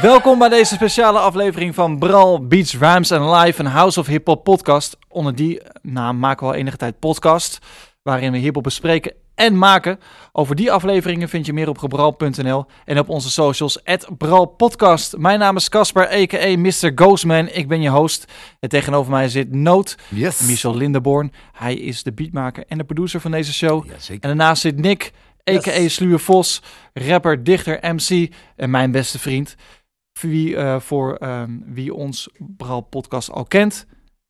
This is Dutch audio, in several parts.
Welkom bij deze speciale aflevering van Bral Beats Rhymes and Live, een House of Hip Hop podcast. Onder die naam maken we al enige tijd podcast, waarin we hip hop bespreken en maken. Over die afleveringen vind je meer op gebral.nl en op onze socials, @bralpodcast. Mijn naam is Casper, a.k.a. Mr. Ghostman. Ik ben je host. En tegenover mij zit Noot, Yes. Michel Lindeborn. Hij is de beatmaker en de producer van deze show. Ja, En daarnaast zit Nick, a.k.a. Yes. Sluwe Vos, rapper, dichter, MC en mijn beste vriend. Voor wie, eh, voor ehm, wie ons Bral podcast al kent.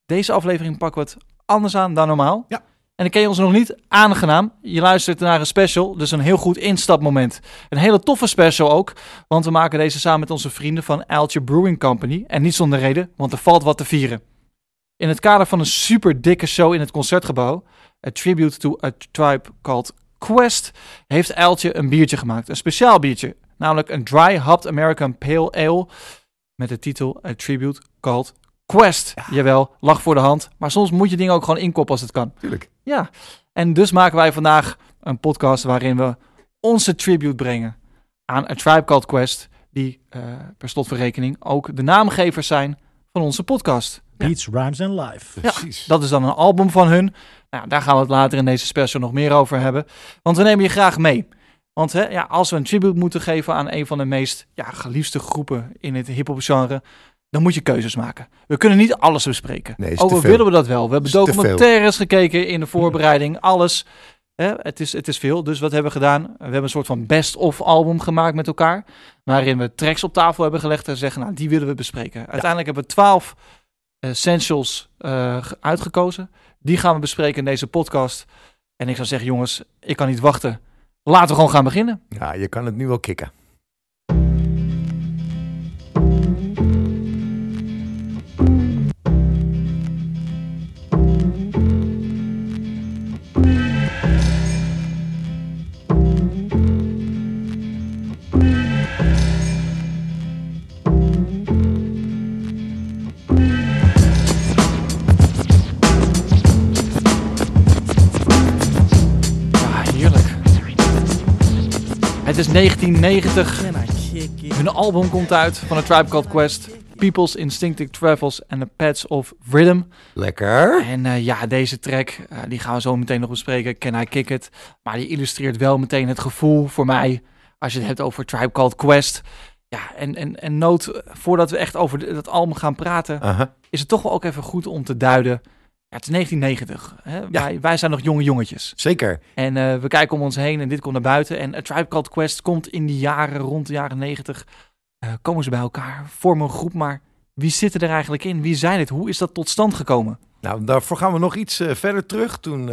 Deze aflevering pakken we het anders aan dan normaal. Ja. En dan ken je ons nog niet. Aangenaam. Je luistert naar een special, dus een heel goed instapmoment. Een hele toffe special ook, want we maken deze samen met onze vrienden van Aaltje Brewing Company. En niet zonder reden, want er valt wat te vieren. In het kader van een super dikke show in het concertgebouw, A Tribute to a Tribe Called Quest, heeft Aaltje een biertje gemaakt. Een speciaal biertje, namelijk een Dry Hopped American Pale Ale met de titel A Tribute Called Quest. Jawel, lag voor de hand, maar soms moet je dingen ook gewoon inkoppen als het kan. Tuurlijk. Ja, en dus maken wij vandaag een podcast waarin we onze tribute brengen aan A Tribe Called Quest, die eh, per slotverrekening ook de naamgevers zijn van onze podcast. Beats, Rhymes and Live. Precies. Dat is dan een album van hun. Nou, daar gaan we het later in deze special nog meer over hebben. Want we nemen je graag mee. Want hè, ja, als we een tribute moeten geven aan een van de meest ja, geliefde groepen in het hip-hop genre, dan moet je keuzes maken. We kunnen niet alles bespreken. Nee, Ook willen we dat wel. We hebben documentaires gekeken in de voorbereiding, alles. Hè, het, is, het is veel. Dus wat hebben we gedaan? We hebben een soort van best-of album gemaakt met elkaar. Waarin we tracks op tafel hebben gelegd en zeggen, nou, die willen we bespreken. Uiteindelijk hebben we twaalf essentials eh, ge- uitgekozen. Die gaan we bespreken in deze podcast. En ik zou zeggen, jongens, ik kan niet wachten. Laten we gewoon gaan beginnen. Ja, je kan het nu wel kicken. 1990. Can I kick it? Hun album komt uit van A Tribe Called Quest. People's Instinctive Travels and the Paths of Rhythm. Lekker. En eh, ja, deze track, eh, die gaan we zo meteen nog bespreken. Can I Kick It? Maar die illustreert wel meteen het gevoel voor mij. Als je het hebt over Tribe Called Quest. Ja, en, en, en nood, voordat we echt over de- dat album gaan praten, is het toch wel ook even goed om te duiden. Ja, het is 1990. Hè? Wij, wij zijn nog jonge jongetjes. Zeker. En eh, we kijken om ons heen en dit komt naar buiten. En A Tribe Called Quest komt in die jaren, rond de jaren 90, eh, komen ze bij elkaar, vormen een groep. Maar wie zitten er eigenlijk in? Wie zijn het? Hoe is dat tot stand gekomen? Nou, daarvoor gaan we nog iets eh, verder terug. Toen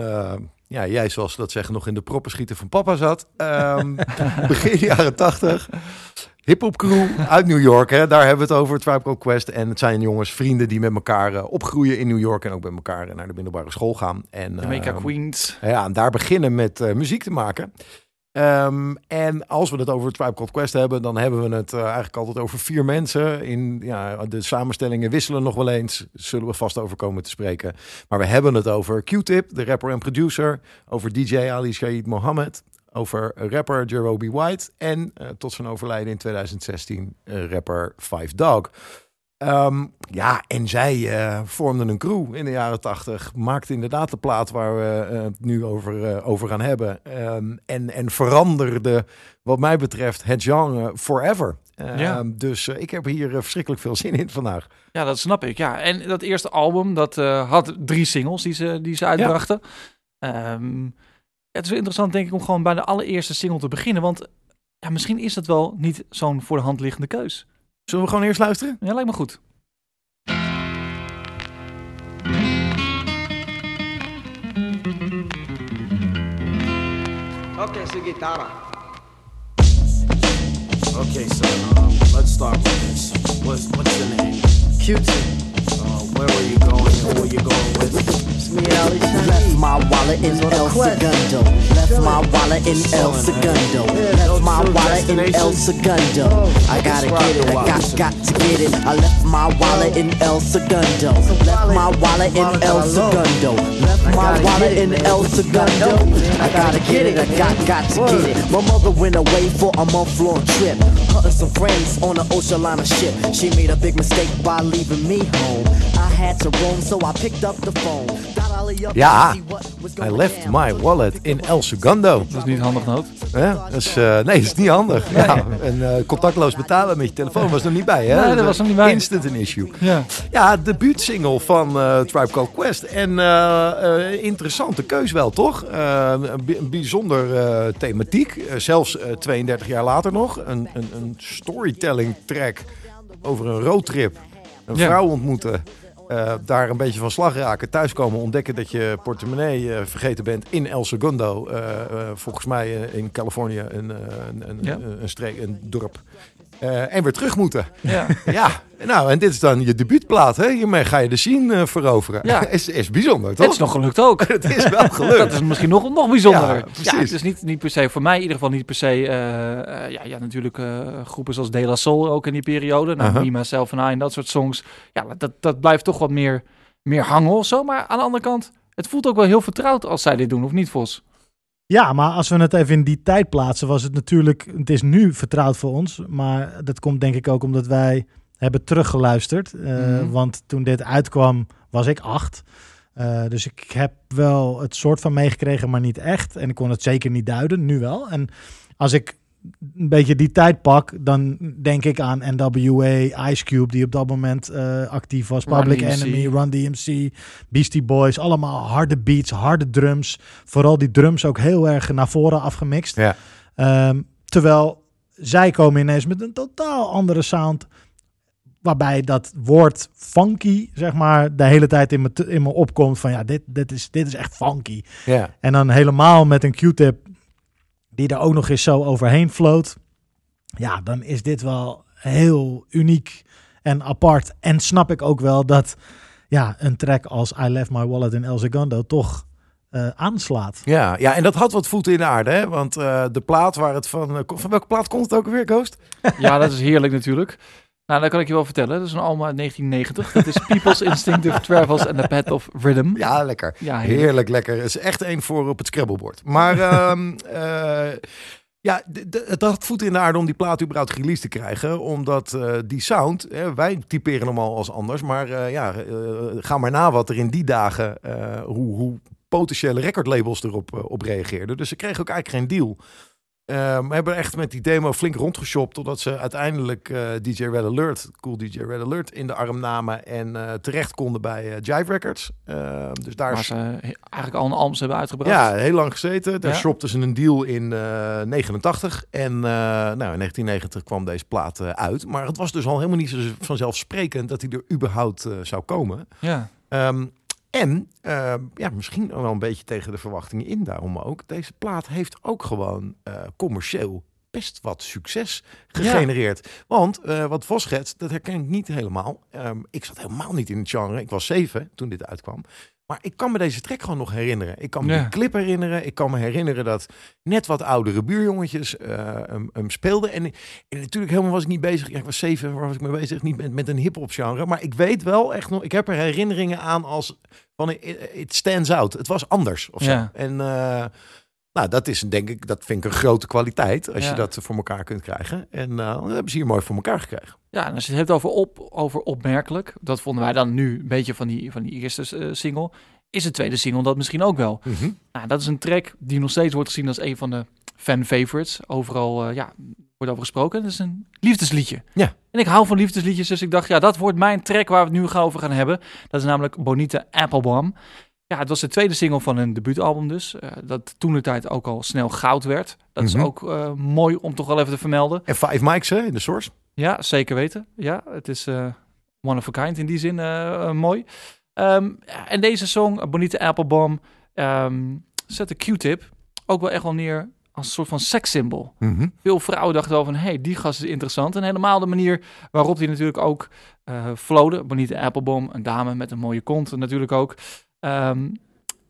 ja, jij, zoals ze dat zeggen, nog in de proppenschieten van papa zat. Ehm, begin jaren tachtig. Hip-hop crew uit New York. Hè? Daar hebben we het over, Tribe Called Quest. En het zijn jongens, vrienden die met elkaar eh, opgroeien in New York. En ook met elkaar naar de middelbare school gaan. En, Jamaica ehm, Queens. Ja, en daar beginnen met eh, muziek te maken. Ehm, en als we het over Tribe Called Quest hebben, dan hebben we het eh, eigenlijk altijd over vier mensen. In, ja, de samenstellingen wisselen nog wel eens, zullen we vast over komen te spreken. Maar we hebben het over Q-Tip, de rapper en producer, over DJ Ali Shaid Mohammed, over rapper Jerobi White en eh, tot zijn overlijden in 2016 eh, rapper Five Dog. Ehm, ja, en zij eh, vormden een crew in de jaren tachtig. Maakten inderdaad de plaat waar we het nu over, over gaan hebben. Ehm, en, en veranderde, wat mij betreft, het genre forever. Ehm, Ja. Dus ik heb hier verschrikkelijk veel zin in vandaag. Ja, dat snap ik. Ja. En dat eerste album, dat had drie singles die ze, die ze uitbrachten. Ehm, het is wel interessant, denk ik, om gewoon bij de allereerste single te beginnen. Want ja, misschien is dat wel niet zo'n voor de hand liggende keus. Zullen we gewoon eerst luisteren? Ja, lijkt me goed. Ok, su chitarra. Okay, so um, let's start with this. What's what's your name? Q-tip. Uh, where were you going? Who were you going with? Me and Ali Left my wallet in El Segundo. Left my wallet in El Segundo. Left my wallet in El Segundo. I gotta get it, I got, got to get it. I left my wallet in El Segundo. Left my wallet in El Segundo. Left my wallet in El Segundo. I gotta get it, I got, got to get it. My mother went away for a month long trip. Her and some friends on an ocean liner ship. She made a big mistake by leaving me home. I had to roam, so I picked up the phone. Ja, I left my wallet in El Segundo. Dat is niet handig nood. Ja, dat is, eh, nee, dat is niet handig. Ja, en eh, contactloos betalen met je telefoon was er niet bij. Hè? Nee, dat was er niet bij. Instant een issue. Ja. Ja, debuutsingle van eh Tribe Called Quest. En eh, eh, interessante keus wel, toch? Eh, een, bi- een bijzonder eh, thematiek. Zelfs eh, 32 jaar later nog. Een, een, een storytelling track over een roadtrip. Een Ja. vrouw ontmoeten. Eh, daar een beetje van slag raken. Thuiskomen, ontdekken dat je portemonnee eh, vergeten bent in El Segundo. Eh, volgens mij in Californië een, een, een, Ja. een, streek, een dorp. Eh, en weer terug moeten. Ja. Ja, nou, en dit is dan je debuutplaat, hè? Hiermee ga je de scene eh, veroveren. Ja. is, is bijzonder, toch? Het is nog gelukt ook. Het is wel gelukt. Dat is misschien nog, nog bijzonderer. Ja, Ja, precies. het is niet, niet per se, voor mij in ieder geval niet per se, eh, ja, ja, natuurlijk groepen zoals De La Soul ook in die periode. Nou, Myself and I en dat soort songs. Ja, dat, dat blijft toch wat meer, meer hangen of zo. Maar aan de andere kant, het voelt ook wel heel vertrouwd als zij dit doen, of niet, Vos? Ja, maar als we het even in die tijd plaatsen, was het natuurlijk, het is nu vertrouwd voor ons, maar dat komt denk ik ook omdat wij hebben teruggeluisterd. Eh, Mhm. Want toen dit uitkwam, was ik acht. Eh, dus ik heb wel het soort van meegekregen, maar niet echt. En ik kon het zeker niet duiden, nu wel. En als ik een beetje die tijd pak, dan denk ik aan NWA, Ice Cube, die op dat moment eh, actief was. Public. Enemy, Run DMC, Beastie Boys. Allemaal harde beats, harde drums. Vooral die drums ook heel erg naar voren afgemixt. Ja. Ehm, terwijl zij komen ineens met een totaal andere sound. Waarbij dat woord funky, zeg maar, de hele tijd in me, in me opkomt. Van ja, dit, dit, is, dit is echt funky. Ja. En dan helemaal met een Q-tip die er ook nog eens zo overheen floot. Ja, dan is dit wel heel uniek en apart. En snap ik ook wel dat ja, een track als I Left My Wallet in El Segundo toch eh, aanslaat. Ja, ja, en dat had wat voeten in de aarde, hè? Want eh, de plaat waar het van... eh, van welke plaat komt het ook weer, Ghost? Ja, dat is heerlijk natuurlijk. Nou, dat kan ik je wel vertellen. Dat is een album uit 1990. Dat is People's Instinctive Travels and the Path of Rhythm. Ja, lekker. Ja, heerlijk. Heerlijk, lekker. Het is echt één voor op het scrabblebord. Maar ehm, eh, ja, het had voeten in de aarde om die plaat überhaupt release te krijgen. Omdat eh, die sound, hè, wij typeren hem al als anders. Maar eh, ja, ga maar na wat er in die dagen, hoe, hoe potentiële recordlabels erop op reageerden. Dus ze kregen ook eigenlijk geen deal. Ehm, we hebben echt met die demo flink rondgeshopt totdat ze uiteindelijk eh, DJ Red Alert, cool DJ Red Alert, in de arm namen en eh, terecht konden bij eh, Jive Records. Ehm, dus daar Waar ze eigenlijk al een albums hebben uitgebracht. ja, heel lang gezeten. Daar Ja. shopten ze een deal in eh 89. En nou, in 1990 kwam deze plaat uit. Maar het was dus al helemaal niet zo vanzelfsprekend dat hij er überhaupt zou komen. ja. Ehm, en ehm, ja, misschien wel een beetje tegen de verwachtingen in daarom ook. Deze plaat heeft ook gewoon eh, commercieel best wat succes gegenereerd. Want eh, wat Vos schetst, dat herken ik niet helemaal. Ehm, ik zat helemaal niet in het genre. Ik was zeven toen dit uitkwam. Maar ik kan me deze track gewoon nog herinneren. Ik kan me Ja. die clip herinneren. Ik kan me herinneren dat net wat oudere buurjongetjes eh, hem, hem speelden. En, en natuurlijk helemaal was ik niet bezig. Ja, ik was zeven, waar was ik mee bezig? Niet met, met een hip-hop genre. Maar ik weet wel echt nog. Ik heb er herinneringen aan als van it, it stands out. Het was anders of zo. Ja. En eh, nou, dat is denk ik, dat vind ik een grote kwaliteit als Ja. je dat voor elkaar kunt krijgen. En eh, dat hebben ze hier mooi voor elkaar gekregen. Ja, en als je het hebt over, op, over opmerkelijk, dat vonden wij dan nu een beetje van die, van die eerste eh, single, is de tweede single dat misschien ook wel. Nou, dat is een track die nog steeds wordt gezien als een van de fan favorites. Overal uh, ja, wordt over gesproken. Dat is een liefdesliedje. Ja. En ik hou van liefdesliedjes, dus ik dacht, ja, dat wordt mijn track waar we het nu gaan over gaan hebben. Dat is namelijk Bonita Applebaum. Ja, het was de tweede single van hun debuutalbum dus. Uh, dat toen de tijd ook al snel goud werd. Dat Mhm. is ook uh, mooi om toch wel even te vermelden. En Five Mics hè, in de source. Ja, zeker weten. Ja, het is one of a kind in die zin mooi. Um, en deze song, Bonita Applebaum, um, zet de Q-tip ook wel echt wel neer als een soort van sekssymbool. Mhm. Mm -hmm. Veel vrouwen dachten wel van, hé, hey, die gast is interessant. En helemaal de manier waarop hij natuurlijk ook uh, flowde. Bonita Applebaum, een dame met een mooie kont natuurlijk ook. Ehm,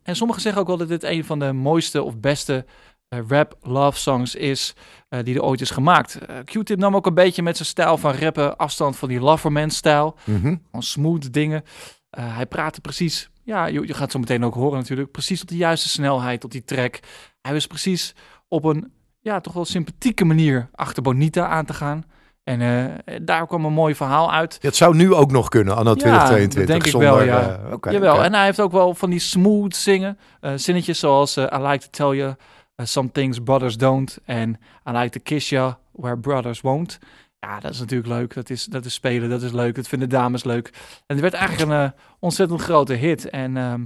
en sommigen zeggen ook wel dat dit een van de mooiste of beste eh, rap love songs is eh, die er ooit is gemaakt. Q-Tip nam ook een beetje met zijn stijl van rappen afstand van die Loverman stijl. Mhm. Van smooth dingen. Eh, hij praatte precies, ja, je, je gaat zo meteen ook horen natuurlijk, precies op de juiste snelheid, op die track. Hij was precies op een, ja, toch wel sympathieke manier achter Bonita aan te gaan. En eh, daar kwam een mooi verhaal uit. Het zou nu ook nog kunnen, anno Ja, 2022. dat denk ik zonder, wel, ja. eh, oké, Jawel, oké. en hij heeft ook wel van die smooth zingen. eh, zinnetjes zoals eh, I like to tell you uh, some things brothers don't. En I like to kiss you where brothers won't. Ja, dat is natuurlijk leuk. Dat is, dat is spelen, dat is leuk. Dat vinden dames leuk. En het werd eigenlijk een eh, ontzettend grote hit. En ehm,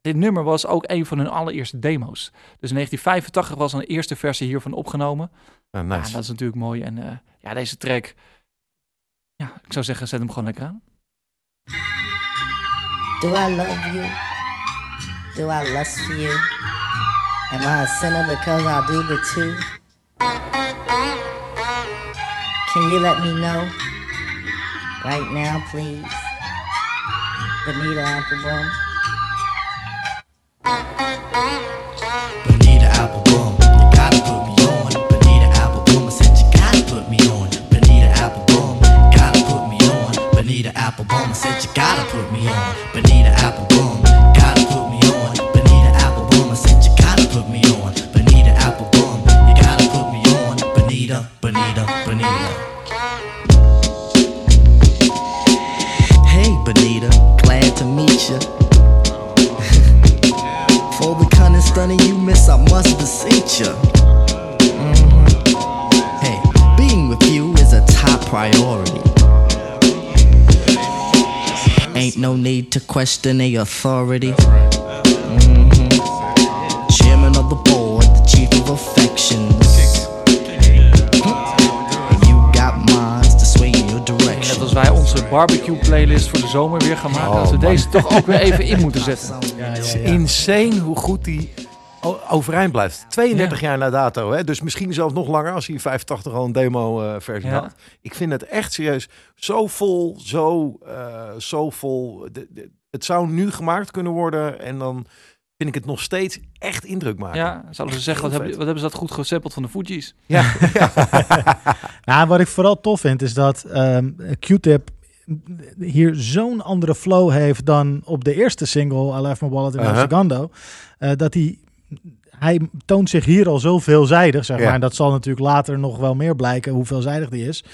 dit nummer was ook een van hun allereerste demo's. Dus in 1985 was een eerste versie hiervan opgenomen. Ja, nice. dat is natuurlijk mooi. En eh, ja, deze track... Ja, ik zou zeggen, zet hem gewoon lekker aan. Do I love you? Do I lust for you? Am I a sinner because I do the two? Can you let me know? Right now, please. Bonita Applebum. Bonita Applebum, you gotta put me on. Bonita Applebum, I said you gotta put me on. Bonita Applebum, gotta put me on. Bonita Applebum, I said you gotta put me on. Bonita Applebum, gotta put me on. Bonita Applebum, I said you gotta put me on. Bonita Applebum, you gotta put me on. Bonita, Bonita. Hey, Bonita, glad to meet you. For the cunning stunning you miss, I must beseech you. Mhm. Hey, being with you is a top priority. Ain't no need to question the authority. Mhm. Chairman of the board, the chief of affections. Onze barbecue playlist voor de zomer weer gaan maken, Oh, dat we man. deze toch ook weer even in moeten zetten. Het is insane hoe goed die overeind blijft. 32 jaar na dato, hè? dus misschien zelfs nog langer als hij in 85 al een demo-versie Ja. had. Ik vind het echt serieus zo vol, zo, eh, zo vol. De- de- het zou nu gemaakt kunnen worden en dan vind ik het nog steeds echt indruk maken. Ja, zouden ze zeggen, wat hebben, wat hebben ze dat goed gesampeld van de Fugees? Ja. Nou, wat ik vooral tof vind is dat ehm, Q-Tip hier zo'n andere flow heeft dan op de eerste single, I Left My Wallet in Uh-huh. Segundo. Eh, dat hij, hij toont zich hier al zo veelzijdig, zeg maar. En dat zal natuurlijk later nog wel meer blijken hoe veelzijdig die is.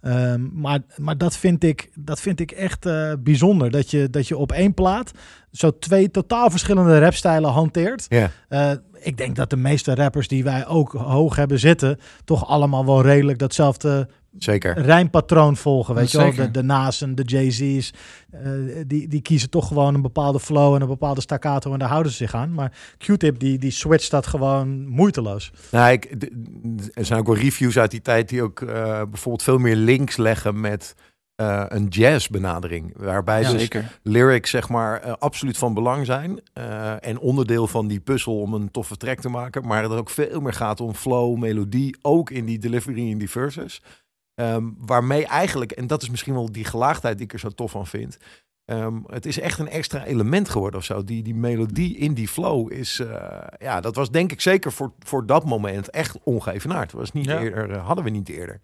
Ehm, maar maar dat, vind ik, dat vind ik echt eh, bijzonder. Dat je, dat je op één plaat zo twee totaal verschillende rapstijlen hanteert. Ja. Eh, ik denk dat de meeste rappers die wij ook hoog hebben zitten, toch allemaal wel redelijk datzelfde Zeker. rijmpatroon volgen. Weet je wel, de, de Nasen, de Jay-Z's, eh, die, die kiezen toch gewoon een bepaalde flow en een bepaalde staccato en daar houden ze zich aan. Maar Q-Tip die, die switcht dat gewoon moeiteloos. Nou, ik, er zijn ook wel reviews uit die tijd die ook eh, bijvoorbeeld veel meer links leggen met eh, een jazz-benadering. Waarbij dus zeker. lyrics zeg maar absoluut van belang zijn. eh, en onderdeel van die puzzel om een toffe track te maken. Maar er ook veel meer gaat om flow, melodie. Ook in die delivery in die verses. Ehm, waarmee eigenlijk, en dat is misschien wel die gelaagdheid die ik er zo tof van vind. ehm, het is echt een extra element geworden of zo. Die, die melodie in die flow is, eh, ja, dat was denk ik zeker voor, voor dat moment echt ongeëvenaard. Dat was niet Ja. eerder, eh, hadden we niet eerder.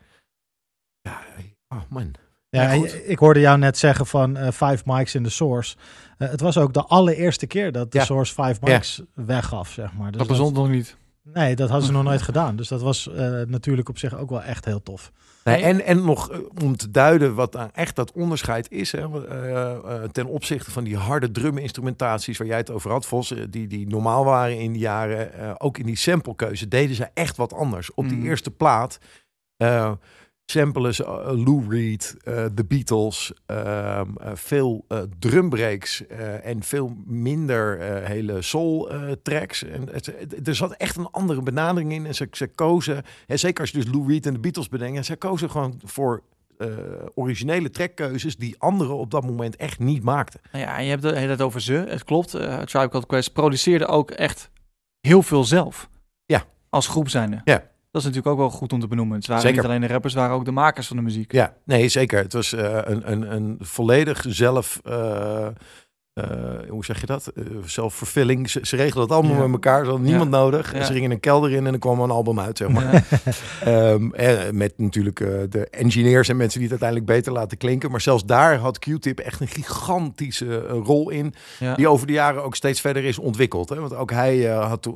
Ja, oh man. Ja, ik hoorde jou net zeggen van eh five mics in de source. Eh, het was ook de allereerste keer dat de Ja. source five Ja. mics weggaf, zeg maar. Dus dat bestond nog niet. Nee, dat hadden ze nog nooit gedaan. Dus dat was eh, natuurlijk op zich ook wel echt heel tof. Nee, en, en nog eh, om te duiden wat echt dat onderscheid is. Hè, eh, ten opzichte van die harde druminstrumentaties waar jij het over had, Vos. Die, die normaal waren in die jaren. ook in die samplekeuze deden ze echt wat anders. Op die mm. eerste plaat eh samplen ze eh, Lou Reed, eh, The Beatles. ehm, eh, veel eh, drumbreaks eh, en veel minder eh, hele soul eh, tracks. En het, het- er zat echt een andere benadering in. En ze, ze kozen en zeker als je dus Lou Reed en de Beatles bedenkt. Zij kozen gewoon voor eh, originele trackkeuzes die anderen op dat moment echt niet maakten. Nou ja, en je hebt het, je hebt het over ze. Het klopt. eh Tribe Called Quest produceerde ook echt heel veel zelf. Ja. Als groep zijnde. Ja. Dat is natuurlijk ook wel goed om te benoemen. Het waren Zeker. niet alleen de rappers, het waren ook de makers van de muziek. Ja, nee, zeker. Het was eh, een, een, een volledig zelf eh, eh, hoe zeg je dat? Eh, zelfvervulling. Ze, ze regelen dat allemaal Ja. met elkaar. Ze hadden niemand nodig. Ja. Ze gingen een kelder in en er kwam een album uit, zeg maar. Ehm, en met natuurlijk eh, de engineers en mensen die het uiteindelijk beter laten klinken. Maar zelfs daar had Q-Tip echt een gigantische eh, rol in. Die over de jaren ook steeds verder is ontwikkeld. Hè? Want ook hij eh, had eh,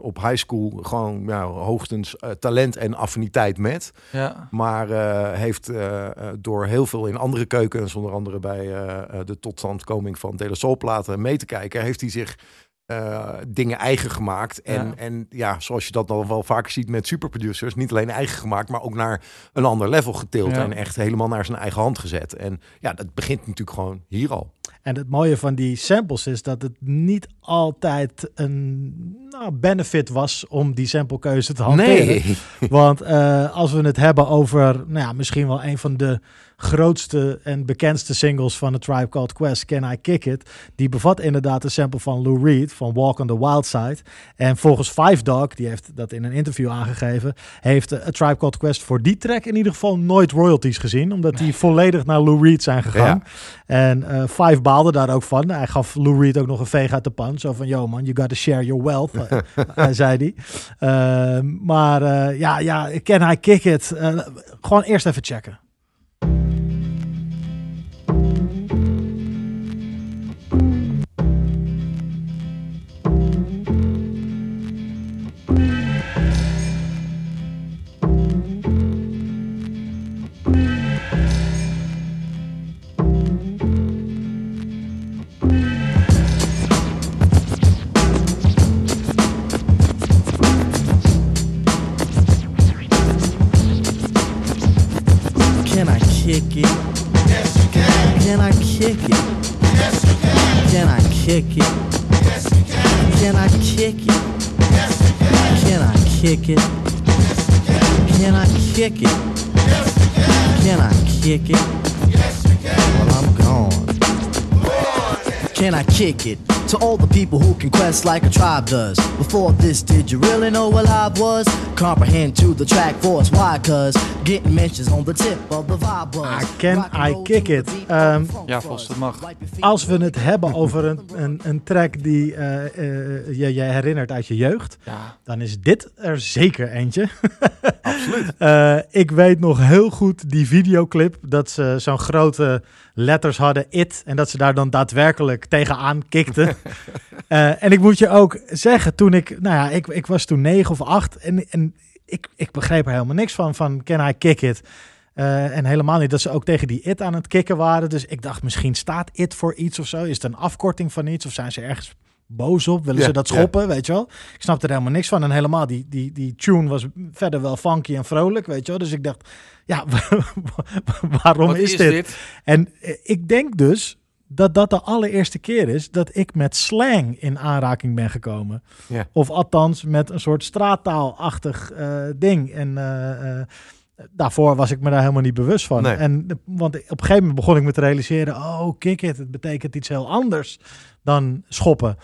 op high school gewoon ja, hoogstens eh, talent en affiniteit met. Ja. Maar eh, heeft eh, eh, door heel veel in andere keukens, onder andere bij eh, eh, de totstandkoming van De La Soul platen mee te kijken, heeft hij zich eh, dingen eigen gemaakt. En Ja. ja. en ja, zoals je dat dan wel vaker ziet met superproducers, niet alleen eigen gemaakt, maar ook naar een ander level getild Ja. en echt helemaal naar zijn eigen hand gezet. En ja, dat begint natuurlijk gewoon hier al. En het mooie van die samples is dat het niet altijd een nou, benefit was om die samplekeuze te hanteren. Want eh, als we het hebben over nou ja, misschien wel een van de grootste en bekendste singles van de Tribe Called Quest, Can I Kick It? Die bevat inderdaad een sample van Lou Reed van Walk on the Wild Side. En volgens Five Dog, die heeft dat in een interview aangegeven, heeft eh, A Tribe Called Quest voor die track in ieder geval nooit royalties gezien, omdat die volledig naar Lou Reed zijn gegaan. En uh, Five baalde daar ook van. Hij gaf Lou Reed ook nog een veeg uit de pan. Zo van, yo man, you gotta share your wealth, eh, eh, zei hij. Ehm, maar eh, ja, ja, can I kick it? Gewoon eerst even checken. Kick it? Can. I kick it? Can. I kick it? Can I kick it? Can. I kick it? Yes. Well, I'm gone. Can I kick it? To all the people who can quest like a tribe does. Before this, did you really know what I was? Comprehend to the track force. Why? Cause getting mentions on the tip of the vibe was. Ah, can I kick it? Ehm, funk Ja. Vos, dat mag. Als we het hebben over een, een, een track die eh, eh, je, je herinnert uit je jeugd, Ja. dan is dit er zeker eentje. Absoluut. ik weet nog heel goed die videoclip dat ze zo'n grote letters hadden, it, en dat ze daar dan daadwerkelijk tegenaan kikten. Eh, en ik moet je ook zeggen, toen ik, nou ja, ik, ik was toen negen of acht en, en ik, ik begreep er helemaal niks van, van Can I Kick It? Eh, en helemaal niet dat ze ook tegen die it aan het kicken waren. Dus ik dacht, misschien staat it voor iets of zo. Is het een afkorting van iets? Of zijn ze ergens boos op? Willen Ja, ze dat ja. schoppen, weet je wel? Ik snapte er helemaal niks van. En helemaal, die, die, die tune was verder wel funky en vrolijk, weet je wel? Dus ik dacht, ja, waarom is, is dit? dit? En eh, ik denk dus dat dat de allereerste keer is dat ik met slang in aanraking ben gekomen. Ja. Of althans met een soort straattaalachtig eh, ding. En eh, eh, daarvoor was ik me daar helemaal niet bewust van. Nee. En, want op een gegeven moment begon ik me te realiseren... oh, kick it, het betekent iets heel anders dan schoppen.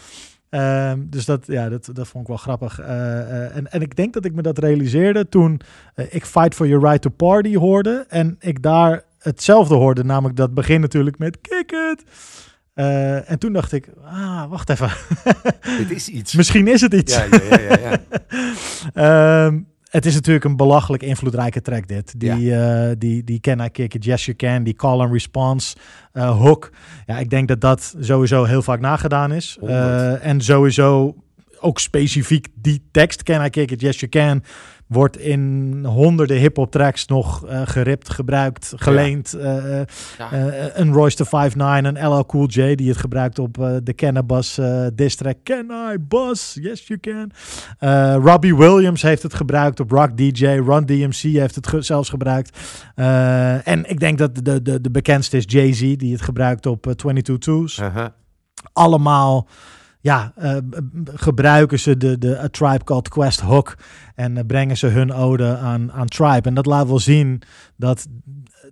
Ehm, dus dat, ja, dat, dat vond ik wel grappig. En, en ik denk dat ik me dat realiseerde toen ik Fight for Your Right to Party hoorde. En ik daar hetzelfde hoorde, namelijk dat begin natuurlijk met kick it. Eh, en toen dacht ik, ah, wacht even. Dit is iets. Misschien is het iets. Ja, ja, ja, ja. Ehm, het is natuurlijk een belachelijk invloedrijke track dit. Die, eh, die, die Can I Kick It, Yes You Can, die call and response eh, hook. Ja, ik denk dat dat sowieso heel vaak nagedaan is. En sowieso ook specifiek die tekst, Can I Kick It, Yes You Can, wordt in honderden hip-hop tracks nog eh, geript, gebruikt, geleend. Eh, eh, Ja. een Royce the 5'9, een LL Cool J die het gebruikt op de Cannabis diss track. Can I bus? Yes you can. Robbie Williams heeft het gebruikt op Rock DJ. Run DMC heeft het ge- zelfs gebruikt. En ik denk dat de, de, de bekendste is Jay-Z die het gebruikt op eh, 22 Twos Aha. allemaal ja, eh, gebruiken ze de, de A Tribe Called Quest hook en eh, brengen ze hun ode aan, aan Tribe. En dat laat wel zien dat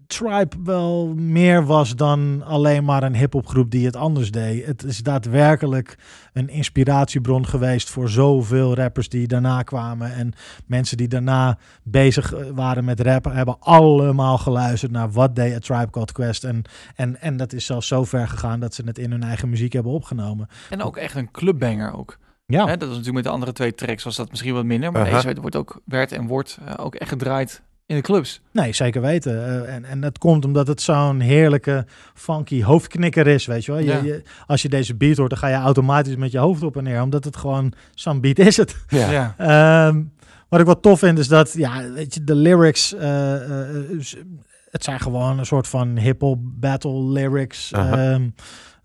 Tribe wel meer was dan alleen maar een hip-hopgroep die het anders deed. Het is daadwerkelijk een inspiratiebron geweest voor zoveel rappers die daarna kwamen. En mensen die daarna bezig eh, waren met rappen, hebben allemaal geluisterd naar wat deed A Tribe Called Quest. En, en, en dat is zelfs zo ver gegaan dat ze het in hun eigen muziek hebben opgenomen. En ook echt een clubbanger ook. Ja, Hè, dat was natuurlijk met de andere twee tracks was dat misschien wat minder. Maar Aha. deze wordt ook, werd en wordt eh, ook echt gedraaid in de clubs. nee, zeker weten. Eh, en, en dat komt omdat het zo'n heerlijke, funky hoofdknikker is, weet je wel. Je, Ja. je- als je deze beat hoort, dan ga je automatisch met je hoofd op en neer, omdat het gewoon zo'n beat is het. Ja. Ja. Ehm, wat ik wat tof vind is dat, ja, weet je, de lyrics, eh, eh, het zijn gewoon een soort van hip-hop battle lyrics. Ehm,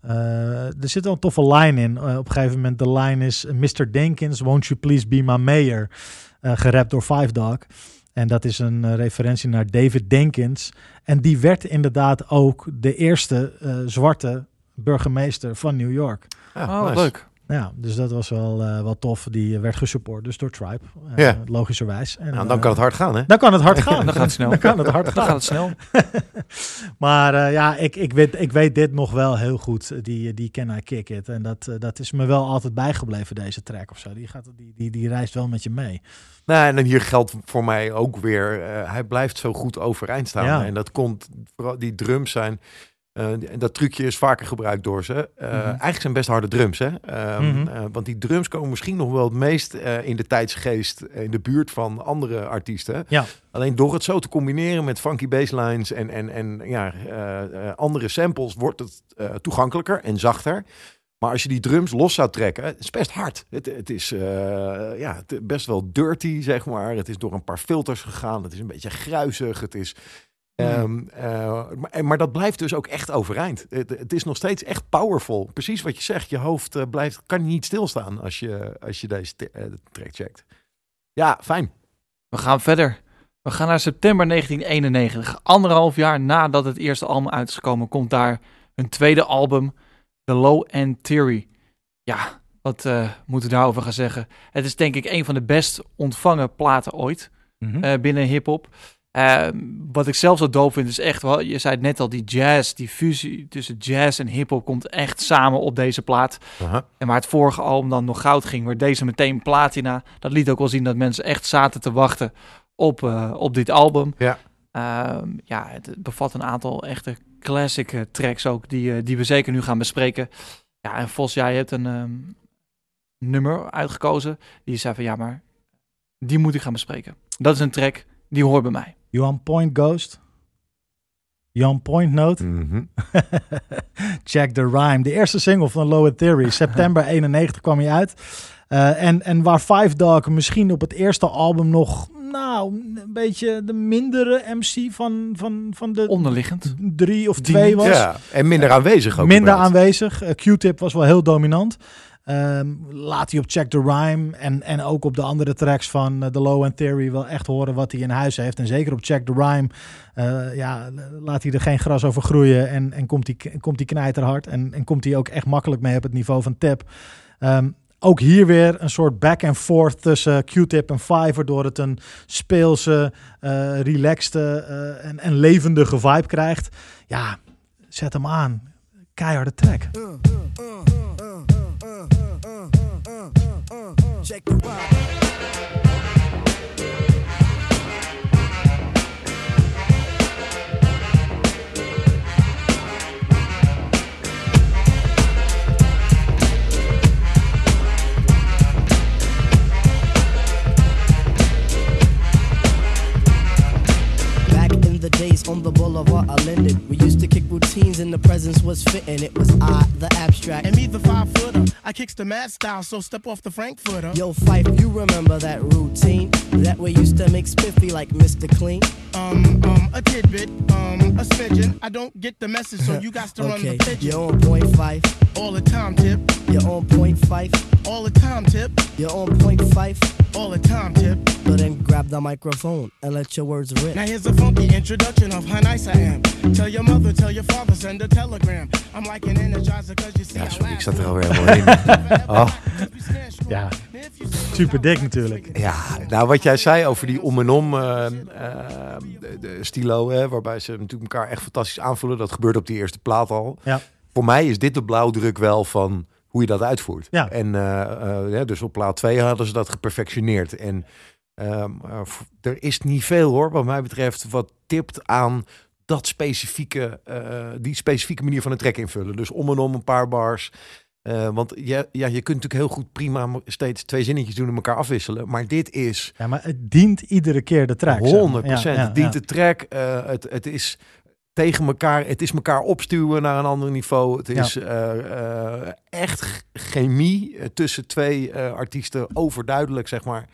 eh, er zit wel een toffe line in. Op een gegeven moment, de line is: Mr. Dinkins, won't you please be my mayor? Eh gerapt door Five Dog. En dat is een eh, referentie naar David Dinkins. En die werd inderdaad ook de eerste eh, zwarte burgemeester van New York. Ja, Oh, nice. leuk. Ja, dus dat was wel, eh, wel tof. Die werd gesupport dus door Tribe. eh, Ja. Logischerwijs. En, Nou, dan eh, kan het hard gaan, hè? dan kan het hard gaan. Dan gaat het snel. Dan kan het hard Dan gaan. gaat het snel. Maar eh, ja, ik, ik, weet, ik weet dit nog wel heel goed. eh, Die, die Can I Kick It. En dat, eh, dat is me wel altijd bijgebleven, deze track of zo. Die, gaat, die, die, die reist wel met je mee. Nou, en dan hier geldt voor mij ook weer, eh, hij blijft zo goed overeind staan. Ja. En dat komt, vooral die drums zijn, en dat trucje is vaker gebruikt door ze. Eh, Mhm. Eigenlijk zijn best harde drums, hè? Ehm, Mhm. eh, want die drums komen misschien nog wel het meest in de tijdsgeest, in de buurt van andere artiesten. Ja. Alleen door het zo te combineren met funky basslines en, en, en ja, andere samples, wordt het toegankelijker en zachter. Maar als je die drums los zou trekken, het is best hard. Het, het is ja, het, best wel dirty, zeg maar. Het is door een paar filters gegaan. Het is een beetje gruizig. Het is, ehm, eh, maar, maar dat blijft dus ook echt overeind. Het, het is nog steeds echt powerful. Precies wat je zegt. Je hoofd eh, blijft, kan niet stilstaan als je, als je deze eh, track checkt. Ja, fijn. We gaan verder. We gaan naar september 1991. Anderhalf jaar nadat het eerste album uit is gekomen, komt daar hun tweede album, The Low End Theory. Ja, wat moeten we daarover gaan zeggen? Het is denk ik een van de best ontvangen platen ooit Mhm. binnen hip-hop. Eh, wat ik zelf zo doof vind, is echt wel, je zei het net al, die jazz, die fusie tussen jazz en hip-hop komt echt samen op deze plaat. En waar het vorige album dan nog goud ging, werd deze meteen platina. Dat liet ook wel zien dat mensen echt zaten te wachten op, eh, op dit album. Ja. Ehm, ja, het bevat een aantal echte classic eh, tracks ook, die, eh, die we zeker nu gaan bespreken. Ja, en Vos, jij hebt een ehm, nummer uitgekozen. Die zei van, ja, maar die moet ik gaan bespreken. Dat is een track, die hoort bij mij. You on point, Ghost? You on point, Note? Mhm. Check the Rhyme. De eerste single van Low Theory. September 91 kwam hij uit. Eh, en, en waar Five Dog misschien op het eerste album nog... Nou, een beetje de mindere MC van, van, van de Onderliggend. drie of twee was. Ja, en minder aanwezig ook. minder aanwezig. Eh, Q-Tip was wel heel dominant. Ehm, laat hij op Check the Rhyme en, en ook op de andere tracks van eh, The Low End Theory wel echt horen wat hij in huis heeft. En zeker op Check the Rhyme eh, ja, laat hij er geen gras over groeien en, en komt hij komt hij knijterhard. En, en komt hij ook echt makkelijk mee op het niveau van Tip. Ehm, ook hier weer een soort back and forth tussen Q-Tip en Five, waardoor het een speelse, eh relaxte en, en levendige vibe krijgt. Ja, zet hem aan. Keiharde track. Check the rhyme. The days on the boulevard I landed. we used to kick routines and the presence was fitting. It was I, the abstract. And me, the five footer. I kicks the mad style, so step off the Frankfurter. Yo, Fife, you remember that routine? That we used to make spiffy like Mr. Clean? Um, um, a tidbit, um, a smidgen. I don't get the message, so you got to run the pigeon. you're on point five. All the time, tip. You're on point five. All the time, tip. You're on point five. All the time, tip. So then grab the microphone and let your words rip. Now here's a funky introduction of how nice I am. Tell your mother, tell your father, send a telegram. I'm like an energizer, cause you see Ja, I sorry, ik zat er alweer helemaal in. Oh. Ja, Super dik natuurlijk. Ja, nou wat jij zei over die om en om de, de stilo, hè, waarbij ze natuurlijk elkaar echt fantastisch aanvullen. Dat gebeurt op die eerste plaat al. Ja. Voor mij is dit de blauwdruk wel van hoe je dat uitvoert. Ja. En eh, eh, ja, dus op plaat 2 hadden ze dat geperfectioneerd. En ehm, eh, er is niet veel hoor, wat mij betreft, wat tipt aan dat specifieke, eh, die specifieke manier van een track invullen. Dus om en om een paar bars. Eh, want ja, ja, je kunt natuurlijk heel goed prima steeds twee zinnetjes doen en elkaar afwisselen. Maar dit is Ja, maar het dient iedere keer de track. zeg maar. 100 Ja, ja, Het dient de track. het, het is tegen elkaar. Het is elkaar opstuwen naar een ander niveau. Het is echt chemie tussen twee artiesten overduidelijk, zeg maar.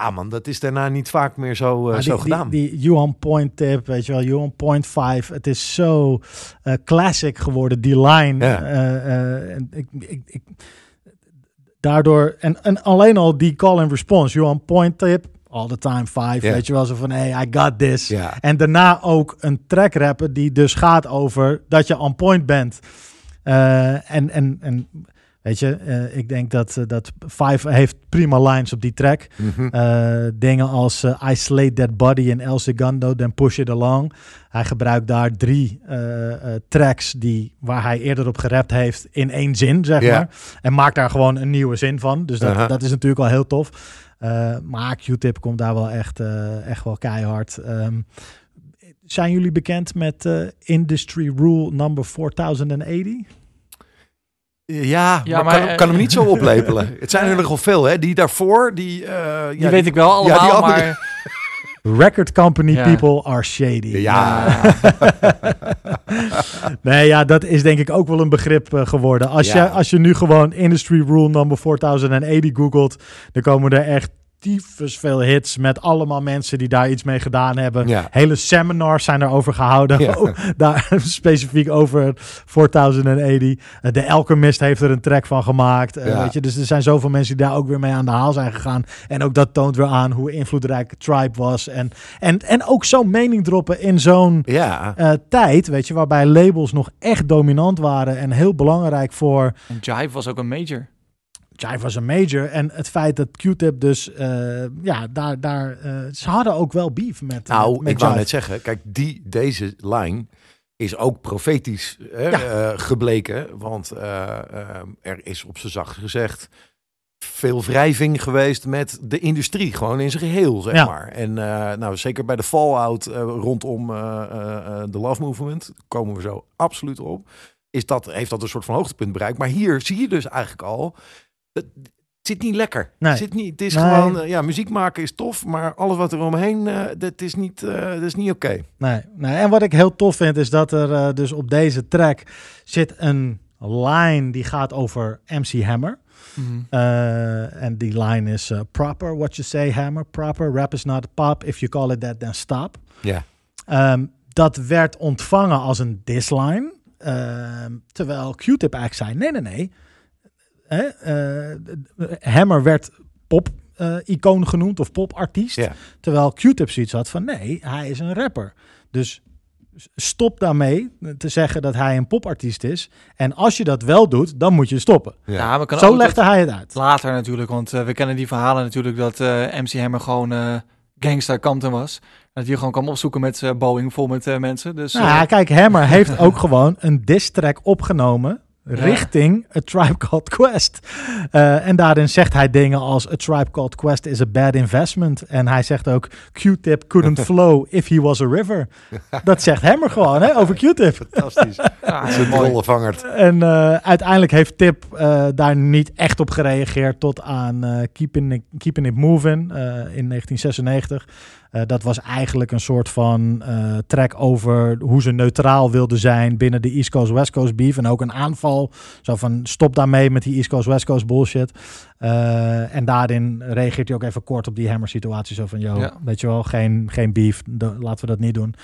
Ah man, dat is daarna niet vaak meer zo, eh, zo die, gedaan. Die, die Johan Point tip, weet je wel, Johan Point 5. Het is zo eh, classic geworden, die line. Ja. Eh, ik, ik, ik, daardoor, en, en alleen al die call and response, Johan Point tip, all the time 5, Ja. weet je wel, zo van, hey, I got this. ja. En daarna ook een track rappen die dus gaat over dat je on point bent. En, en, en weet je, eh, ik denk dat, eh, dat Five heeft prima lines op die track. Eh, dingen als I slayed that body in El Segundo, then push it along. Hij gebruikt daar drie tracks die, waar hij eerder op gerapt heeft in één zin, zeg maar. En maakt daar gewoon een nieuwe zin van. Dus dat, dat is natuurlijk al heel tof. Maar Q-Tip komt daar wel echt, echt wel keihard. Ehm, zijn jullie bekend met Industry Rule number 4080? Ja, Ja, maar, maar, kan, eh, kan hem niet zo oplepelen. Het zijn er nogal veel, hè? Die daarvoor, die... eh, Die ja, weet ik wel allemaal, die andere- maar... Record company Ja. people are shady. Ja. Nee, ja, dat is denk ik ook wel een begrip eh, geworden. Als, Ja. je, als je nu gewoon Industry Rule number 4080 googelt, dan komen er echt tyfus veel hits met allemaal mensen die daar iets mee gedaan hebben. Ja. Hele seminars zijn er over gehouden. Ja. Oh, daar specifiek over 4080. Eh, De Alchemist heeft er een track van gemaakt. Eh, weet je, dus er zijn zoveel mensen die daar ook weer mee aan de haal zijn gegaan. En ook dat toont weer aan hoe invloedrijk Tribe was. En, en, en ook zo'n mening droppen in zo'n Ja. eh, tijd, weet je, waarbij labels nog echt dominant waren en heel belangrijk voor. En Jive was ook een major. Jive was een major. En het feit dat Q-Tip dus, eh, ja, daar, daar, eh, ze hadden ook wel beef met. Nou, met, met ik wou net zeggen, kijk, die, deze lijn is ook profetisch hè, Ja. eh, gebleken. Want eh, eh, er is op zijn zacht gezegd veel wrijving geweest met de industrie. Gewoon in zijn geheel, zeg Ja. maar. En eh, nou, zeker bij de fallout eh, rondom eh, eh, eh, de Love Movement, komen we zo absoluut op. Is dat, heeft dat een soort van hoogtepunt bereikt. Maar hier zie je dus eigenlijk al... Het zit niet lekker. Nee. Het, zit niet, het is Nee. gewoon, eh, ja, muziek maken is tof, maar alles wat er omheen, eh, dat is niet, eh, dat is niet oké. Nee, nee, en wat ik heel tof vind is dat er eh, dus op deze track zit een line die gaat over MC Hammer. Eh, en die line is proper what you say Hammer, proper rap is not pop. If you call it that, then stop. Ja. Ehm, dat werd ontvangen als een disline. Ehm, terwijl Q-Tip eigenlijk zei: nee, nee, nee. Hè, eh, Hammer werd pop-icoon genoemd of popartiest. Ja. Terwijl Q-Tip zoiets had van: nee, hij is een rapper. Dus stop daarmee te zeggen dat hij een popartiest is. En als je dat wel doet, dan moet je stoppen. Ja, maar kan Zo legde hij het uit. Later natuurlijk, want eh, we kennen die verhalen natuurlijk dat eh, MC Hammer gewoon eh gangster Compton was. En dat hij gewoon kwam opzoeken met zijn Boeing vol met eh, mensen. Dus Nou, eh, ja, kijk, Hammer heeft ook gewoon een diss track opgenomen richting A Tribe Called Quest. Eh, en daarin zegt hij dingen als A Tribe Called Quest is a bad investment. En hij zegt ook Q-Tip couldn't flow if he was a river. Dat zegt Hammer gewoon, hè, over Q-Tip. Fantastisch. ja, Het is een. En eh, uiteindelijk heeft Tip eh, daar niet echt op gereageerd tot aan eh, Keeping, It, Keeping It Moving eh, in 1996. Eh, dat was eigenlijk een soort van eh, track over hoe ze neutraal wilden zijn binnen de East Coast-West Coast beef. En ook een aanval. Zo van stop daarmee met die East Coast-West Coast bullshit. Eh, en daarin reageert hij ook even kort op die Hammer situatie. Zo van, joh, Ja. weet je wel, geen, geen beef. Laten we dat niet doen.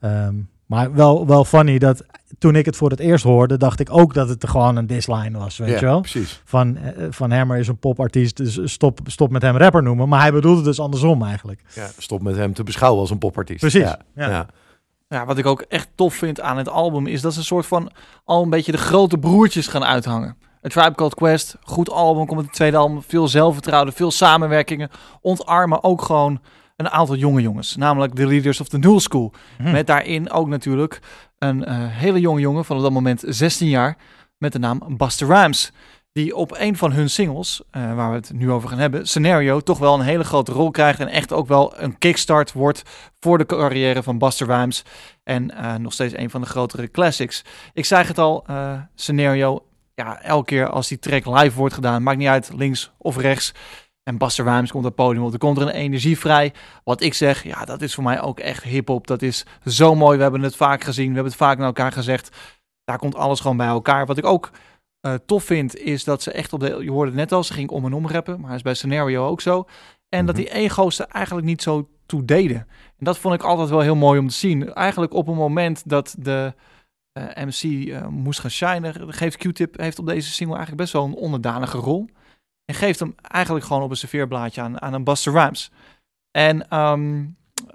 Ehm, maar wel, wel funny dat toen ik het voor het eerst hoorde, dacht ik ook dat het gewoon een disline was, weet ja, je wel? precies. Van, eh, van Hammer is een popartiest, dus stop, stop met hem rapper noemen. Maar hij bedoelde het dus andersom eigenlijk. Ja, stop met hem te beschouwen als een popartiest. Precies, Ja, ja. ja. Ja, wat ik ook echt tof vind aan het album is dat ze een soort van al een beetje de grote broertjes gaan uithangen. Een Tribe Called Quest, goed album, komt het tweede album, veel zelfvertrouwen, veel samenwerkingen. Ontarmen ook gewoon een aantal jonge jongens, namelijk de Leaders of the New School. Hm. Met daarin ook natuurlijk een eh, hele jonge jongen van op dat moment 16 jaar met de naam Buster Rhymes. Die op een van hun singles, eh, waar we het nu over gaan hebben, Scenario, toch wel een hele grote rol krijgt. En echt ook wel een kickstart wordt voor de carrière van Buster Rhymes. En eh, nog steeds een van de grotere classics. Ik zei het al, Scenario, ja, elke keer als die track live wordt gedaan, maakt niet uit, links of rechts. En Buster Rhymes komt op het podium op. Er komt er een energie vrij. Wat ik zeg, ja, dat is voor mij ook echt hip-hop. Dat is zo mooi. We hebben het vaak gezien. We hebben het vaak naar elkaar gezegd. Daar komt alles gewoon bij elkaar. Wat ik ook eh, tof vind, is dat ze echt op de. Je hoorde het net al, ze ging om en om rappen. Maar dat is bij Scenario ook zo. En dat die ego's er eigenlijk niet zo toe deden. En dat vond ik altijd wel heel mooi om te zien. Eigenlijk op een moment dat de eh, MC eh, moest gaan shinen, geeft Q-Tip heeft op deze single eigenlijk best wel een onderdanige rol. En geeft hem eigenlijk gewoon op een serveerblaadje aan, aan een Buster Rhymes. En ehm,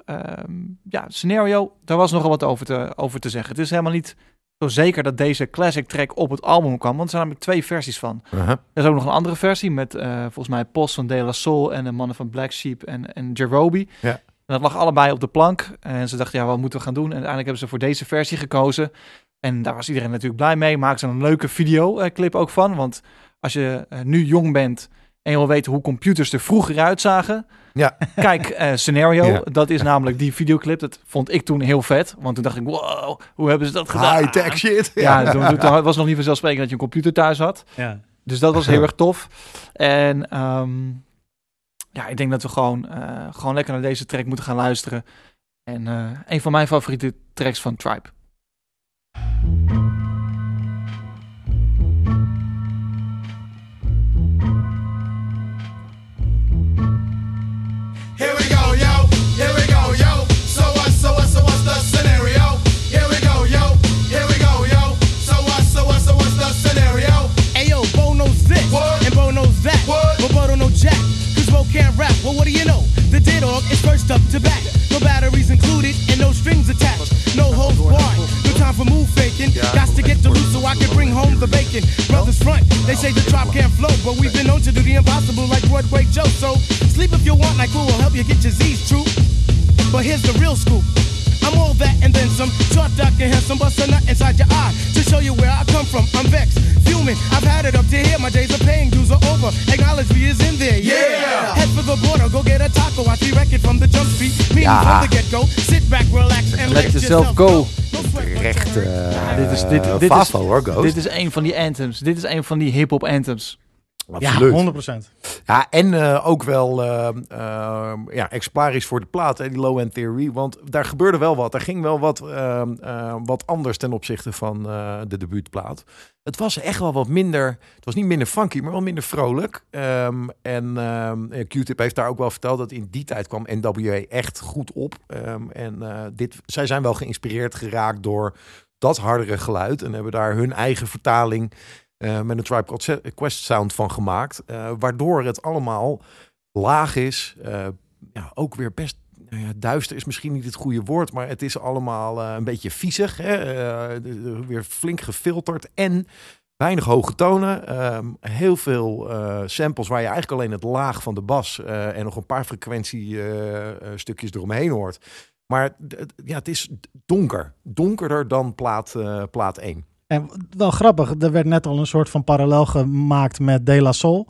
ehm, ja, scenario, daar was nogal wat over te, over te zeggen. Het is helemaal niet zo zeker dat deze classic track op het album kwam, want er zijn namelijk twee versies van. Uh-huh. Er is ook nog een andere versie met eh, volgens mij Post van De La Soul en de mannen van Black Sheep en, en Jerobi. Ja. En dat lag allebei op de plank. En ze dachten, ja, wat moeten we gaan doen? En uiteindelijk hebben ze voor deze versie gekozen. En daar was iedereen natuurlijk blij mee. Maakten ze een leuke videoclip ook van. Want als je eh, nu jong bent en je wil weten hoe computers er vroeger uitzagen. Ja. Kijk, eh, Scenario, Ja. dat is namelijk die videoclip. Dat vond ik toen heel vet. Want toen dacht ik, wow, hoe hebben ze dat gedaan? High-tech shit. Ja, toen, toen, toen was het nog niet vanzelfsprekend dat je een computer thuis had. Ja. Dus dat was heel erg tof. En ehm, ja, ik denk dat we gewoon, eh, gewoon lekker naar deze track moeten gaan luisteren. En eh, een van mijn favoriete tracks van Tribe. Cause can't rap. Well, what do you know? The dead dog is first up to bat. No batteries included, and no strings attached. No holds barred. No time for move faking. Got to get the loot so I can bring home the bacon. Brothers front, they say the drop can't flow, but we've been known to do the impossible like Broadway Joe. So sleep if you want, like who will help you get your Z's true. But here's the real scoop. I'm all that and then some. Short, dark, and handsome, bust a nut inside your eye to show you where I come from. I'm vexed, fuming. I've had it up to here. My days of paying dues are over. Acknowledge me is in there. Yeah. Head for the border, go get a taco. I see it from the jump street. Meaning Ja. from the get go. Sit back, relax, and Let yourself go. Recht don't- eh dit is, dit, dit, Favo, is, hoor, Ghost. dit is een van die anthems. Dit is een van die hip-hop anthems. Ja, Absoluut. 100%. Ja, en eh, ook wel eh, ja, exemplarisch voor de plaat, hè, die Low End Theory. Want daar gebeurde wel wat. Er ging wel wat, wat anders ten opzichte van de debuutplaat. Het was echt wel wat minder. Het was niet minder funky, maar wel minder vrolijk. Ehm, en eh, Q-Tip heeft daar ook wel verteld dat in die tijd kwam NWA echt goed op. Ehm, en dit, zij zijn wel geïnspireerd geraakt door dat hardere geluid. En hebben daar hun eigen vertaling eh, met een Tribe Quest sound van gemaakt. eh, waardoor het allemaal laag is. eh, ja, ook weer best nou ja, duister is misschien niet het goede woord, maar het is allemaal een beetje viezig. Hè? weer flink gefilterd en weinig hoge tonen. ehm, heel veel samples waar je eigenlijk alleen het laag van de bas en nog een paar frequentiestukjes eromheen hoort. Maar ja, het is donker. Donkerder dan plaat, plaat 1. En wel grappig, er werd net al een soort van parallel gemaakt met De La Soul.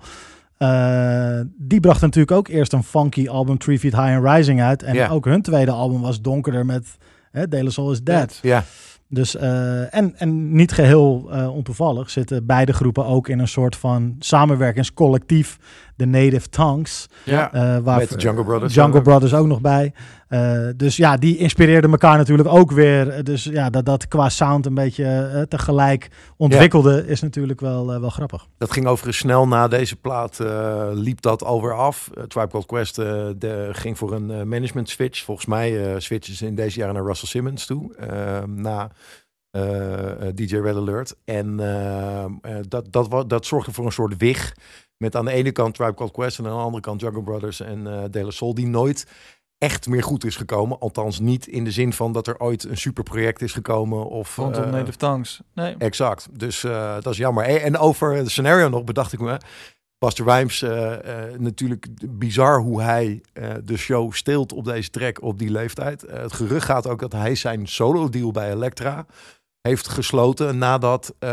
Eh, die bracht natuurlijk ook eerst een funky album, Three Feet High and Rising uit. En Ja. ook hun tweede album was donkerder met hè, De La Soul is Dead. Ja, Dus, eh, en, en niet geheel eh, ontoevallig zitten beide groepen ook in een soort van samenwerkingscollectief, de Native Tongues. ja. eh, waar Met de Jungle Brothers. Jungle ook. Brothers ook nog bij. Eh, dus ja, die inspireerden elkaar natuurlijk ook weer. Eh, Dus ja, dat dat qua sound een beetje eh, tegelijk ontwikkelde, is natuurlijk wel, eh, wel grappig. Dat ging overigens snel na deze plaat, eh, liep dat alweer af. Uh, Tribe Called Quest eh, de, ging voor een eh, management switch. Volgens mij eh switchen ze in deze jaren naar Russell Simmons toe. eh, na eh, eh, DJ Red Alert. En eh, eh, dat, dat, dat zorgde voor een soort wig. Met aan de ene kant Tribe Called Quest en aan de andere kant Jungle Brothers en eh De La Soul. Die nooit echt meer goed is gekomen. Althans niet in de zin van dat er ooit een superproject is gekomen. Of, Rondom eh, Native Tongues. Nee. Exact. Dus eh, dat is jammer. En, over het scenario nog bedacht ik me. Buster Rhymes, eh, natuurlijk bizar hoe hij de show steelt op deze track op die leeftijd. Het gerucht gaat ook dat hij zijn solo deal bij Elektra heeft gesloten nadat eh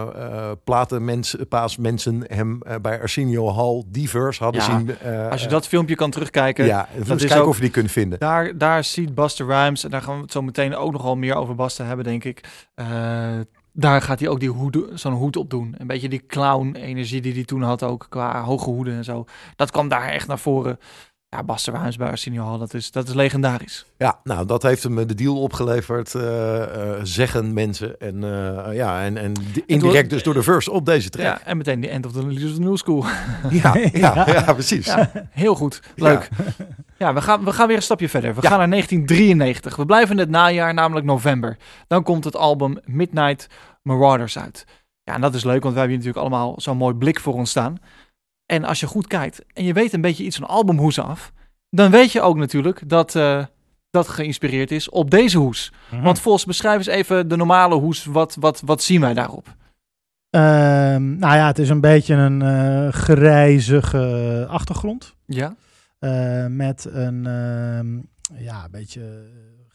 eh platenmensen, paasmensen hem eh, bij Arsenio Hall diverse hadden Ja, zien. Als je dat filmpje kan terugkijken, ja, eens is kijken ook- of je die kunt vinden. Daar, daar ziet Buster Rhymes, en daar gaan we het zo meteen ook nogal meer over Buster hebben, denk ik. Daar gaat hij ook die hoed, zo'n hoed op doen. Een beetje die clown-energie die hij toen had, ook qua hoge hoeden en zo. Dat kwam daar echt naar voren. Ja, Buster Rhymes bij Arsenio dat is, dat is legendarisch. Ja, nou, dat heeft hem de deal opgeleverd, eh, eh, zeggen mensen. En eh, ja, en, en di- indirect dus door de verse op deze track. Ja, en meteen de end of the Leaders of the New School. Ja, ja, ja, precies. Ja, heel goed. Leuk. Ja, we, gaan, we gaan weer een stapje verder. We gaan naar 1993. We blijven in het najaar, namelijk november. Dan komt het album Midnight Marauders uit. Ja, en dat is leuk, want wij hebben hier natuurlijk allemaal zo'n mooi blik voor ons staan. En als je goed kijkt en je weet een beetje iets van albumhoesen af, dan weet je ook natuurlijk dat eh, dat geïnspireerd is op deze hoes. Mhm. Want volgens beschrijf eens even de normale hoes. Wat, wat, wat zien wij daarop? Ehm, nou ja, het is een beetje een eh, grijzige achtergrond. Ja? Eh, met een ehm, ja, een beetje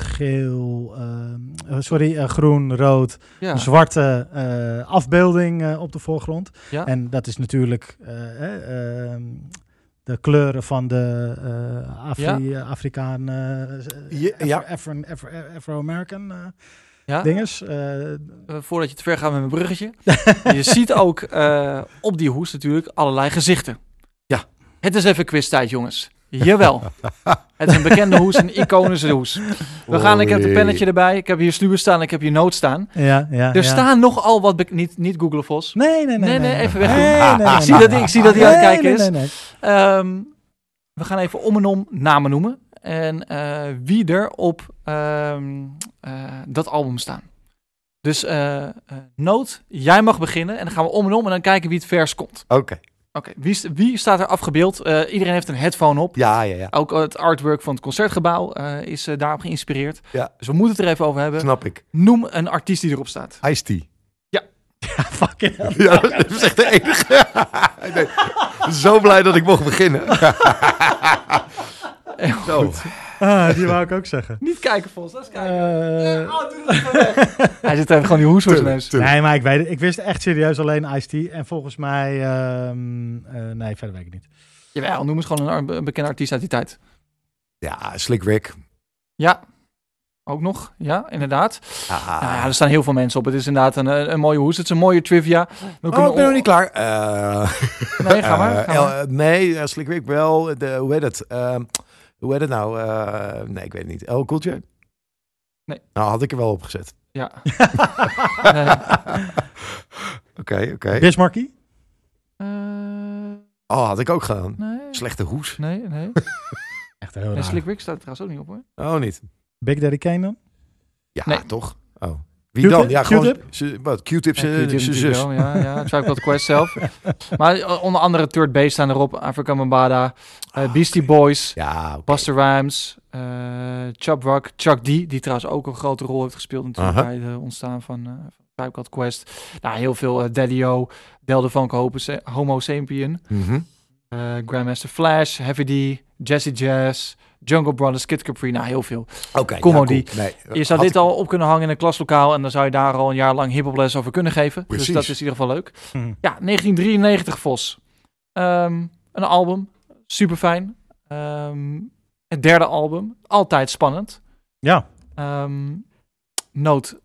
geel, ehm, eh, sorry, eh, groen, rood, Ja. een zwarte eh, afbeelding eh, op de voorgrond. Ja. En dat is natuurlijk eh, eh, ehm, de kleuren van de eh Afri Afrikaan, eh, Ja, ja. Afro- Afro- Afro- Afro-American eh, ja? dinges. Voordat je te ver gaat met mijn bruggetje. je ziet ook eh, op die hoes natuurlijk allerlei gezichten. Ja. Het is even quiztijd, jongens. Jawel. Het is een bekende hoes, een iconische hoes. We gaan, ik heb een pennetje erbij. Ik heb hier sluwe staan, ik heb hier noot staan. ja, ja, Er ja. staan nogal wat... Niet, niet Google Vos. Nee, nee, nee. Nee, nee, even weg. Nee, Ik zie dat- nee. ik zie dat hij aan het kijken is. Ehm, we gaan even om en om namen noemen. En eh, wie er op ehm, eh, dat album staan. Dus eh eh, Noot, jij mag beginnen. En dan gaan we om en om en dan kijken wie het vers komt. Oké. Oké, wie, wie staat er afgebeeld? Eh, iedereen heeft een headphone op. Ja, ja, ja. Ook het artwork van het concertgebouw eh, is eh, daarop geïnspireerd. Ja. Dus we moeten het er even over hebben. Snap ik. Noem een artiest die erop staat. Ice-T. Fucking hell. Ja, dat is echt de enige. nee, zo blij dat ik mocht beginnen. Heel Zo. Ah, die wou ik ook zeggen. Niet kijken, Vos. Dat is kijken. Eh, Oh, doe dat even weg. Hij zit even gewoon die hoes voor zijn neus. Tuurlijk. nee, maar ik, weet, het- ik wist echt serieus alleen Ice-T. En volgens mij... ehm, eh, nee, verder weet ik niet. Jawel, noem eens gewoon een, bekende artiest uit die tijd. Ja, Slick Rick. Ja, ook nog. Ja, inderdaad. Ah. Nou ja, er staan heel veel mensen op. Het is inderdaad een, een, een mooie hoes. Het is een mooie trivia. We Oh, kunnen ik ben nog niet klaar. Eh, Nee, ga maar. eh, Ga maar. El- nee, eh, Slick Rick wel. De, hoe heet het? Hoe heet het nou? Eh, nee, ik weet het niet. El Cooltje? Nee. Nou, had ik er wel op gezet. Ja. Nee. Oké, oké. Bismarcky? Eh, Oh, had ik ook gedaan. nee. Slechte hoes. Nee, nee. Echt heel En raar. Slick Rick staat er trouwens ook niet op hoor. Oh, niet. Big Daddy Kane dan? Ja, Nee. toch? Oh. Wie Q-tip? dan? Ja, gewoon... Ze- Wat? Q-tip Ja, zijn zus. wel, Ja, ja. Tribe Called Quest zelf. Maar eh, onder andere Third Base staan erop. Afrika Mambada. eh, Beastie Boys. Ja. Buster Rhymes, eh Chubb Rock, Chuck D, die trouwens ook een grote rol heeft gespeeld natuurlijk bij het ontstaan van, eh van Tribe Called Quest. Nou, heel veel uh, Daddy-O, Del de Funk Homo, Homo Sapien, Mhm. eh, Grandmaster Flash, Heavy D, Jesse Jazz, Jungle Brothers, Kid Capri, nou heel veel. Oké, Kom ja, maar cool. die. Nee, Je zou dit ik- al op kunnen hangen in een klaslokaal en dan zou je daar al een jaar lang hiphoples over kunnen geven. Precies. Dus dat is in ieder geval leuk. Mhm. Ja, 1993 Vos. Ehm, een album, super fijn. het derde album, altijd spannend. Ja. Ehm Noot.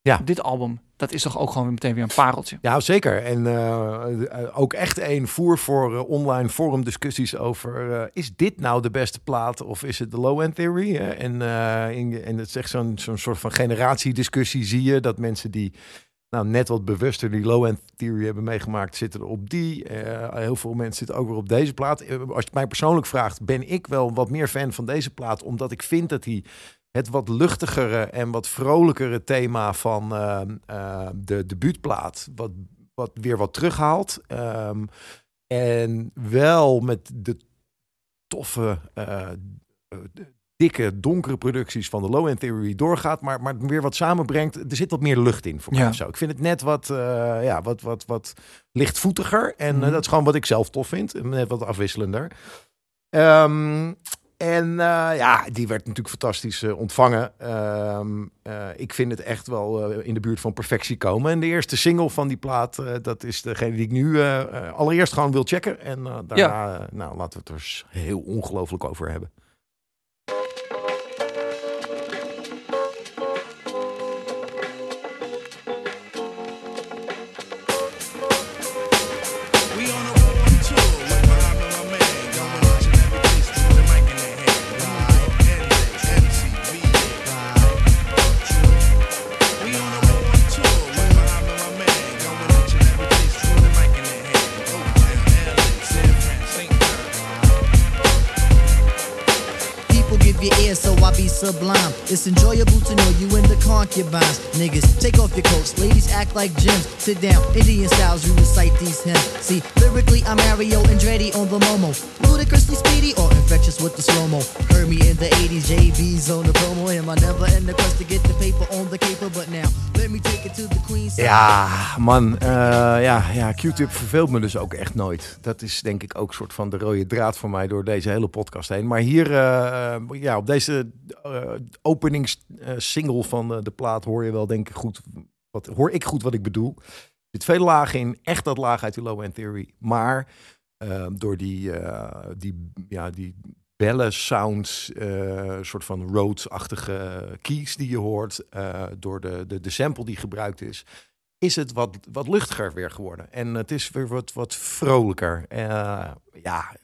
Ja. Dit album, dat is toch ook gewoon meteen weer een pareltje. Ja, zeker. En eh, eh, ook echt een voer voor eh, online forumdiscussies over... eh, is dit nou de beste plaat of is het de low-end theory? En, in, en het is echt zo'n zo'n soort van generatiediscussie zie je... dat mensen die nou, net wat bewuster die low-end theory hebben meegemaakt... zitten op die. Heel veel mensen zitten ook weer op deze plaat. Als je mij persoonlijk vraagt, ben ik wel wat meer fan van deze plaat... omdat ik vind dat hij het wat luchtigere en wat vrolijkere thema van eh, eh, de debuutplaat, wat, wat weer wat terughaalt. Ehm, en wel met de toffe, eh, eh, dikke, donkere producties van de Low End Theory doorgaat, maar, maar weer wat samenbrengt. Er zit wat meer lucht in voor mij Ja. of zo. Ik vind het net wat, eh, ja, wat, wat, wat lichtvoetiger. En Mhm. dat is gewoon wat ik zelf tof vind. Net wat afwisselender. Ehm, en eh, ja, die werd natuurlijk fantastisch eh, ontvangen. Ehm, eh, ik vind het echt wel in de buurt van perfectie komen. En de eerste single van die plaat, dat is degene die ik nu allereerst gewoon wil checken. En daarna, nou, laten we het er heel ongelooflijk over hebben. It's enjoyable to know you in the concubines. Niggas, take off your coats. Ladies act like gems. Sit down, Indian styles, you recite these hymns. See, lyrically, I'm Mario Andretti on the Momo. Ludicrously speedy or infectious with the slow mo. Heard me in the 80s, JB's on the promo. Am I never in the quest to get the paper on the caper? But now, let me take it to the queen. Ja, man. eh, ja, ja, Q-tip verveelt me dus ook echt nooit. Dat is denk ik ook een soort van de rode draad voor mij door deze hele podcast heen. Maar hier, eh, ja, op deze eh openingssingle van de plaat hoor je wel denk ik goed, wat, hoor ik goed wat ik bedoel. Er zit veel lagen in, echt dat laag uit die Low End Theory. Maar eh, door die, eh, die, ja, die bellen sounds, eh soort van Rhodes-achtige keys die je hoort, eh, door de, de, de sample die gebruikt is, is het wat, wat luchtiger weer geworden. En het is weer wat, wat vrolijker. Ja,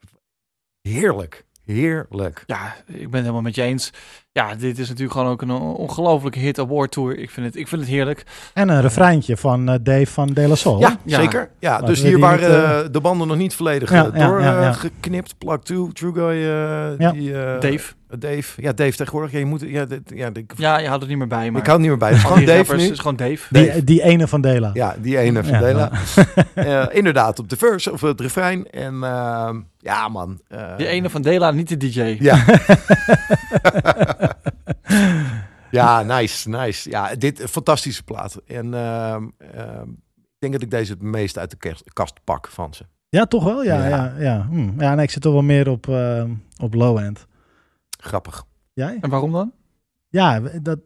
heerlijk. Heerlijk. Ja, ik ben het helemaal met je eens. Ja, dit is natuurlijk gewoon ook een ongelofelijke hit award tour. Ik vind het, ik vind het heerlijk. En een refreintje van eh, Dave van De La Soul. Ja, Ja. zeker. Ja, Laten dus hier waren niet, eh, eh, de banden nog niet volledig Ja, eh, ja, door ja, ja. eh, geknipt. Plak 2, True Guy, eh, Ja. die, eh, Dave. Dave. Ja, Dave tegenwoordig. Ja, je moet, ja, dit- ja, ik, Ja, je houdt het niet meer bij. Maar ik hou het niet meer bij. Het is gewoon Dave rappers nu. is gewoon Dave. Die, die ene van Dela. Ja, die ene van Ja, Dela. Eh, inderdaad, op de verse of het refrein. En ehm, ja, man. eh, Die ene van Dela, niet de DJ. Ja. ja, nice, nice. Ja, dit een fantastische plaat. En ehm, ehm, ik denk dat ik deze het meest uit de kast pak van ze. Ja, toch wel? Ja, Ja. ja. ja, Hm. ja nee, ik zit toch wel meer op, eh, op low end. Grappig. Jij? En waarom dan? Ja, dat,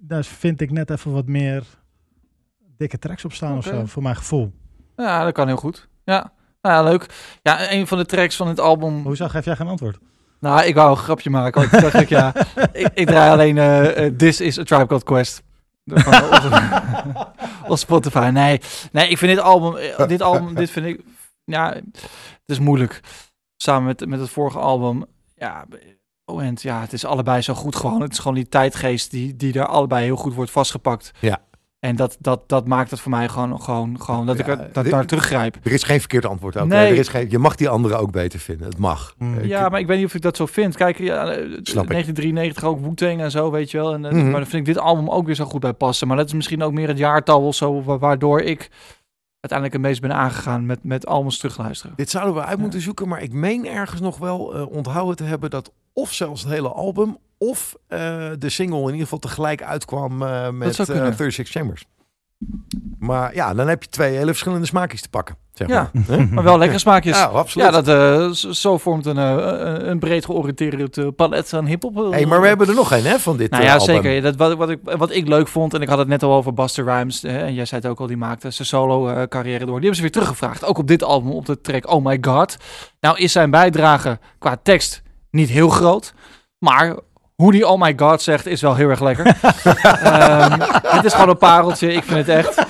daar vind ik net even wat meer dikke tracks op staan of zo, voor mijn gevoel. Ja, dat kan heel goed. Ja, nou ja, leuk. Ja, een van de tracks van het album... Hoezo geef jij geen antwoord? Nou, ik wou een grapje maken. want Toen dacht ik, ja, ik, ik draai alleen eh, eh, This is a Tribe Called Quest. Op Spotify. Nee, nee, ik vind dit album, eh, dit album, dit vind ik, ja, het is moeilijk. Samen met, met het vorige album, ja, oh, en ja, het is allebei zo goed gewoon. Het is gewoon die tijdgeest die, die er allebei heel goed wordt vastgepakt. Ja. En dat, dat, dat maakt het voor mij gewoon, gewoon, gewoon dat ik er dat daar teruggrijp. Er is geen verkeerd antwoord ook. Nee. Er is geen, je mag die andere ook beter vinden. Het mag. Hmm. Eh, Ja, maar ik weet niet of ik dat zo vind. Kijk, ja, eh, Snap ik. 1993 ook Wu-Tang en zo, weet je wel. En, eh, Mhm. Maar dan vind ik dit album ook weer zo goed bij passen. Maar dat is misschien ook meer het jaartal of zo, wa- waardoor ik uiteindelijk het meest ben aangegaan met, met albums terugluisteren. Dit zouden we uit Ja. moeten zoeken, maar ik meen ergens nog wel eh, onthouden te hebben dat of zelfs het hele album of eh, de single in ieder geval tegelijk uitkwam eh, met kunnen. 36 Chambers. Maar ja, dan heb je twee hele verschillende smaakjes te pakken. Zeg Ja. maar. Hè? Maar wel lekkere smaakjes. Ja, Ja, absoluut. dat, eh, zo- vormt een, eh, een- een breed georiënteerd eh, palet aan hiphop. eh, Hey, maar we hebben er nog een hè, van dit Nou eh, ja, album. zeker. Dat, wat, wat, ik, wat ik leuk vond, en ik had het net al over Buster Rhymes, hè, en jij zei het ook al, die maakte zijn solo-carrière door. Die hebben ze weer teruggevraagd, ook op dit album, op de track Oh My God. Nou is zijn bijdrage qua tekst niet heel groot, maar hoe die Oh My God zegt is wel heel erg lekker. Ehm, het is gewoon een pareltje, ik vind het echt...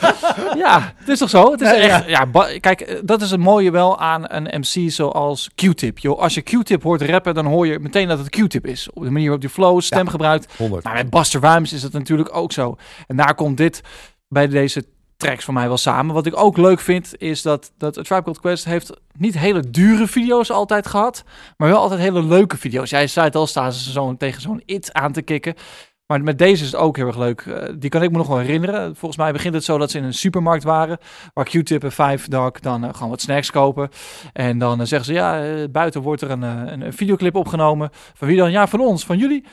Ja, het is toch zo? Het is Nee, echt, ja. kijk, eh, dat is het mooie wel aan een MC zoals Q-Tip. Joh, als je Q-Tip hoort rappen, dan hoor je meteen dat het Q-Tip is. Op de manier waarop die flow, stem gebruikt. 100. Maar met Buster Rhymes is het natuurlijk ook zo. En daar komt dit bij deze tracks voor mij wel samen. Wat ik ook leuk vind, is dat, dat A Tribe Quest heeft niet hele dure video's altijd gehad, maar wel altijd hele leuke video's. Jij zei het al, staan ze tegen zo'n it aan te kicken. Maar met deze is het ook heel erg leuk. Eh, die kan ik me nog wel herinneren. Volgens mij begint het zo dat ze in een supermarkt waren. Waar Q-Tip en Five Dark dan eh, gewoon wat snacks kopen. En dan eh, zeggen ze, ja, buiten wordt er een, een, videoclip opgenomen. Van wie dan? Ja, van ons, van jullie.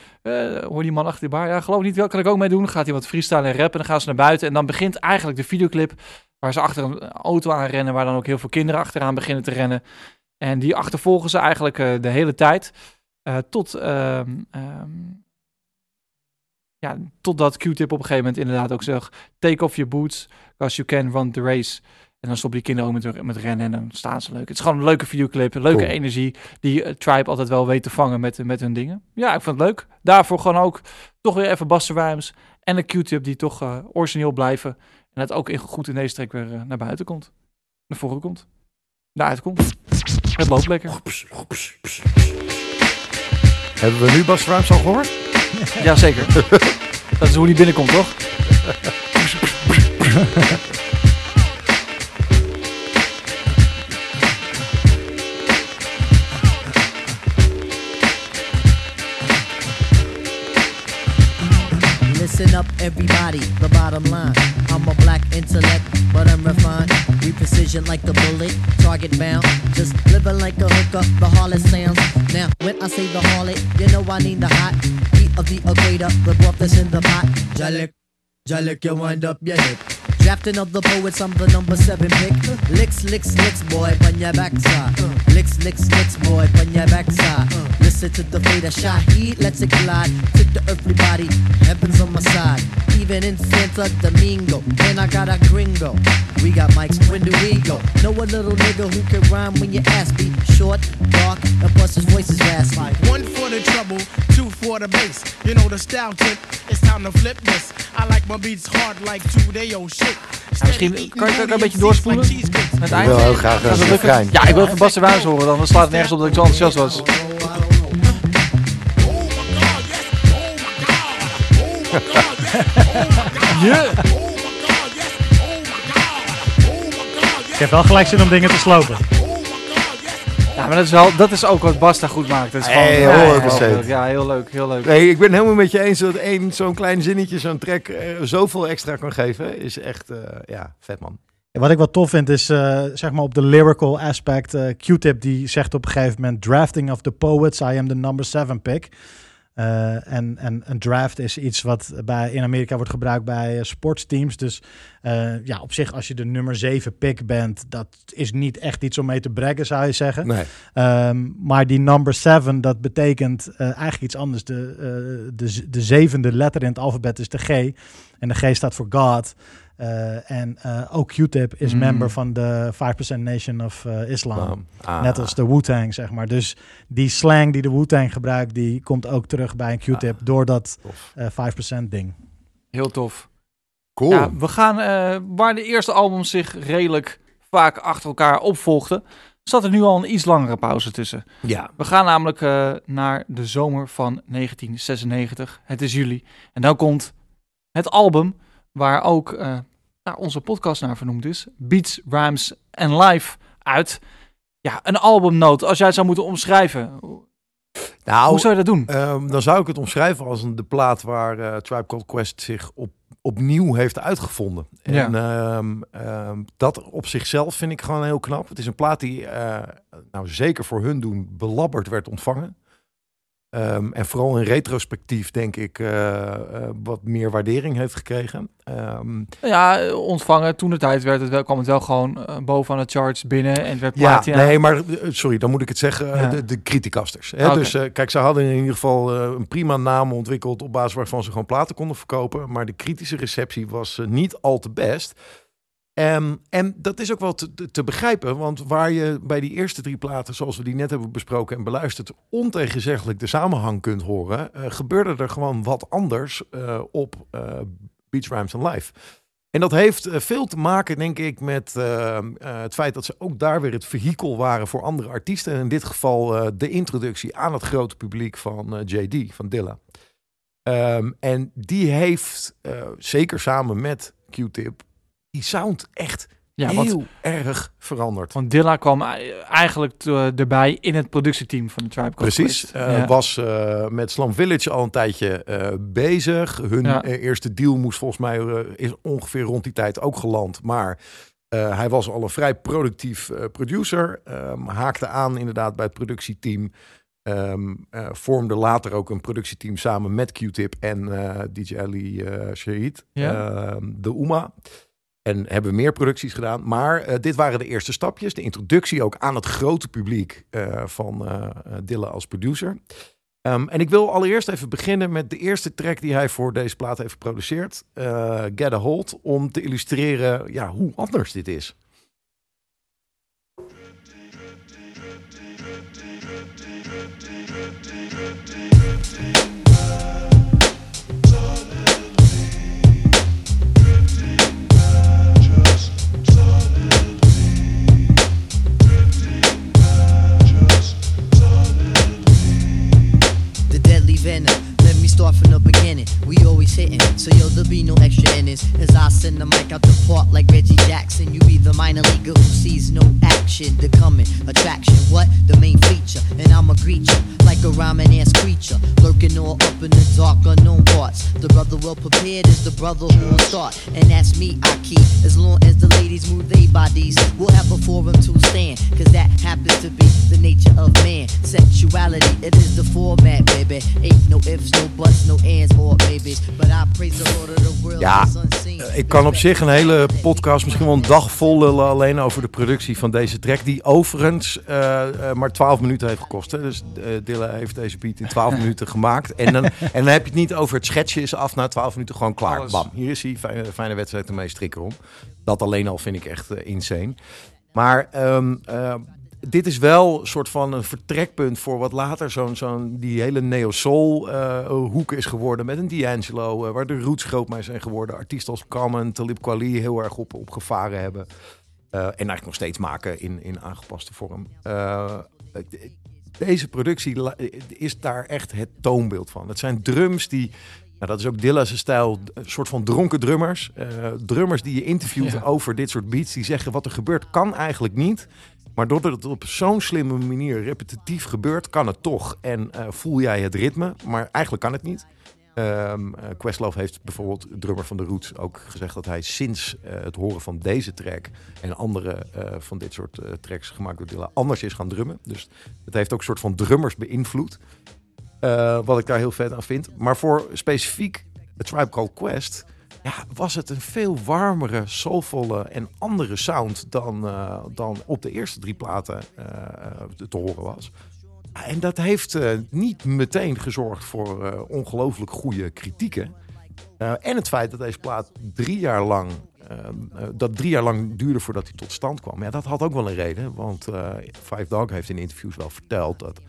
Hoor die man achter de bar. Ja, geloof niet, wel kan ik ook meedoen. Gaat hij wat freestyle en rappen. En dan gaan ze naar buiten. En dan begint eigenlijk de videoclip waar ze achter een auto aan rennen. Waar dan ook heel veel kinderen achteraan beginnen te rennen. En die achtervolgen ze eigenlijk de hele tijd. Tot, ehm, ehm, ja, totdat Q-Tip op een gegeven moment inderdaad ook zegt... Take off your boots, because you can run the race. En dan stoppen die kinderen ook met, met rennen en dan staan ze leuk. Het is gewoon een leuke videoclip, een leuke Cool. energie... die eh, Tribe altijd wel weet te vangen met, met hun dingen. Ja, ik vond het leuk. Daarvoor gewoon ook toch weer even Buster Rhymes en een Q-Tip... die toch eh, origineel blijven. En het ook in, goed in deze trek weer eh, naar buiten komt. Naar voren komt. Naar uitkomt. Het loopt lekker. Hebben we nu Bas Rhymes al gehoord? Jazeker. Dat is hoe die binnenkomt, toch? Listen up, everybody. The bottom line. I'm a black intellect, but I'm refined. We precision like the bullet, target bound. Just living like a hooker, the harlot sounds. Now, when I say the harlot, you know I need the hot of the equator, the broth that's in the pot. Jalik, Jalik, you wind up your hip. Drafting of the poets, I'm the number seven pick. Licks, licks, licks, boy, on your backside. Licks, licks, licks, boy, on your backside. Listen to the fate of Shaheed, let's it collide. Take the earthly body, heaven's on my side. Even in Santa Domingo, and I got a gringo. We got mics, when do we go? Know a little nigga who can rhyme when your ass be short, dark, and plus his voice is raspy. One for the trouble, two for the bass. You know the style tip, it's time to flip this. I like my beats hard like two day old shit. Ja, misschien kan je ook een beetje doorspoelen Ik wil heel graag het lukken? refrein. Ja, ik wil even Bas Wijns horen, dan slaat het nergens op dat ik zo enthousiast was. Ja. Ik heb wel gelijk zin om dingen te slopen. Ja, maar dat is, wel, dat is ook wat Bas daar goed maakt. Dat is gewoon, Hey, ja, hoor, ja, heel leuk, heel leuk. Nee, ik ben helemaal met je eens dat één zo'n klein zinnetje, zo'n track, eh, zoveel extra kan geven. Is echt, eh, ja, vet man. Wat ik wel tof vind is, eh, zeg maar op de lyrical aspect, eh, Q-Tip die zegt op een gegeven moment, drafting of the poets, I am the number seven pick. Eh, en, en een draft is iets wat bij, in Amerika wordt gebruikt bij eh, sportsteams. Dus eh, ja, op zich als je de nummer 7 pick bent, dat is niet echt iets om mee te braggen, zou je zeggen. Nee. Ehm, maar die number 7, dat betekent eigenlijk iets anders. De, de, de zevende letter in het alfabet is de G. En de G staat voor God. Eh, en eh, ook Q-Tip is Mm. member van de 5% Nation of eh, Islam. Ah. Net als de Wu-Tang, zeg maar. Dus die slang die de Wu-Tang gebruikt, die komt ook terug bij een Q-Tip door dat Tof. eh 5% ding. Heel tof. Cool. Ja, we gaan, eh, waar de eerste albums zich redelijk vaak achter elkaar opvolgden, zat er nu al een iets langere pauze tussen. ja. We gaan namelijk eh, naar de zomer van 1996. Het is juli. En dan komt het album waar ook eh, nou, onze podcast naar vernoemd is. Beats, Rhymes en Live uit. Ja, een albumnoot. Als jij het zou moeten omschrijven, Nou, hoe zou je dat doen? Ehm, dan zou ik het omschrijven als een, de plaat waar eh, Tribe Called Quest zich op, opnieuw heeft uitgevonden. Ja. En ehm, ehm, dat op zichzelf vind ik gewoon heel knap. Het is een plaat die, eh, nou zeker voor hun doen, belabberd werd ontvangen. Ehm, en vooral in retrospectief denk ik eh, eh, wat meer waardering heeft gekregen. Ehm, Ja, ontvangen. Toen de tijd werd het wel, kwam het wel gewoon eh, bovenaan de charts binnen en het werd Ja, platina. nee, maar sorry, dan moet ik het zeggen. Ja. De, de criticasters. Hè? Oké. Dus kijk, ze hadden in ieder geval een prima naam ontwikkeld op basis waarvan ze gewoon platen konden verkopen. Maar de kritische receptie was niet al te best. Ehm, en dat is ook wel te, begrijpen, want waar je bij die eerste drie platen, zoals we die net hebben besproken en beluisterd, ontegenzeggelijk de samenhang kunt horen, eh, gebeurde er gewoon wat anders eh, op eh Beach Rhymes and Live. En dat heeft veel te maken, denk ik, met eh, eh, het feit dat ze ook daar weer het vehikel waren voor andere artiesten. En in dit geval de introductie aan het grote publiek van JD, van Dilla. Ehm, en die heeft, zeker samen met Q-Tip, die sound echt Ja, heel erg veranderd. want Dilla kwam ei- eigenlijk eh, erbij in het productieteam van de Tribe Called Precies. Ja. Was eh, met Slum Village al een tijdje bezig. Hun Ja. eerste deal moest volgens mij is ongeveer rond die tijd ook geland. Maar hij was al een vrij productief producer. Ehm, haakte aan inderdaad bij het productieteam. Eh, vormde later ook een productieteam samen met Q-Tip en DJ Ali Shahid, Ja. ehm, de Uma. En hebben meer producties gedaan. Maar eh, dit waren de eerste stapjes. De introductie ook aan het grote publiek eh, van eh, Dilla als producer. Ehm, en ik wil allereerst even beginnen met de eerste track die hij voor deze plaat heeft geproduceerd. Get a Hold. Om te illustreren ja, hoe anders dit is. We always hitting, so yo, there'll be no extra innings. As I send the mic out the park like Reggie Jackson. You be the minor leaguer who sees no action. The coming attraction, what? The main feature. And I'ma greet you like a rhyming ass creature. Lurking all up in the dark, unknown parts. The brother well prepared is the brother who will start. And that's me, I keep. As long as the ladies move their bodies, we'll have a forum to stand. Cause that happens to be the nature of man. Sexuality, it is the format, baby. Ain't no ifs, no buts, no ands or Ja. Eh, Ik kan op zich een hele podcast, misschien wel een dag vol lullen alleen over de productie van deze track. Die overigens eh, eh, maar 12 minuten heeft gekost. Hè. Dus eh Dilla heeft deze beat in 12 minuten gemaakt. En dan, en dan heb je het niet over het schetsje is af na 12 minuten gewoon klaar. Alles. Bam, hier is hij. Fijne, fijne wedstrijd ermee strikken om. Dat alleen al vind ik echt insane. Maar ehm, eh, dit is wel een soort van een vertrekpunt voor wat later zo'n zo'n die hele neo-soul eh, hoek is geworden met een D'Angelo, eh, waar de roots groot mee zijn geworden. Artiesten als Common, Talib Kweli heel erg op, op gevaren hebben. Eh, en eigenlijk nog steeds maken in, in aangepaste vorm. Deze productie is daar echt het toonbeeld van. Het zijn drums die nou, dat is ook Dilla's stijl, een soort van dronken drummers. Drummers die je interviewt Ja. over dit soort beats, die zeggen wat er gebeurt kan eigenlijk niet. Maar doordat het op zo'n slimme manier repetitief gebeurt, kan het toch. En eh, voel jij het ritme, maar eigenlijk kan het niet. Eh, Questlove heeft bijvoorbeeld, drummer van de Roots, ook gezegd dat hij sinds eh, het horen van deze track en andere van dit soort tracks gemaakt door Dilla anders is gaan drummen. Dus het heeft ook een soort van drummers beïnvloed. Wat ik daar heel vet aan vind. Maar voor specifiek het Tribe Called Quest ja, was het een veel warmere, soulvolle en andere sound dan, eh, dan op de eerste drie platen eh, te horen was. En dat heeft eh, niet meteen gezorgd voor ongelooflijk goede kritieken. En het feit dat deze plaat drie jaar lang, dat drie jaar lang duurde voordat hij tot stand kwam. Ja, dat had ook wel een reden. Want eh Five Dog heeft in interviews wel verteld dat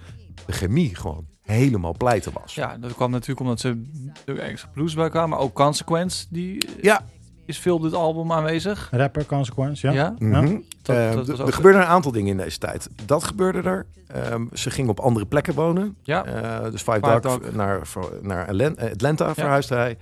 de chemie gewoon helemaal pleiten was. Ja, dat kwam natuurlijk omdat ze er extra blues bij kwamen. Maar ook Consequence, die Ja. is veel op dit album aanwezig. Rapper Consequence, ja. Ja? Mhm. Dat- Eh, dat d- was ook- er gebeurden een aantal dingen in deze tijd. Dat gebeurde er. Ehm, ze ging op andere plekken wonen. Ja. Eh, dus Five, Dog. naar, naar eh, Atlanta verhuisde hij.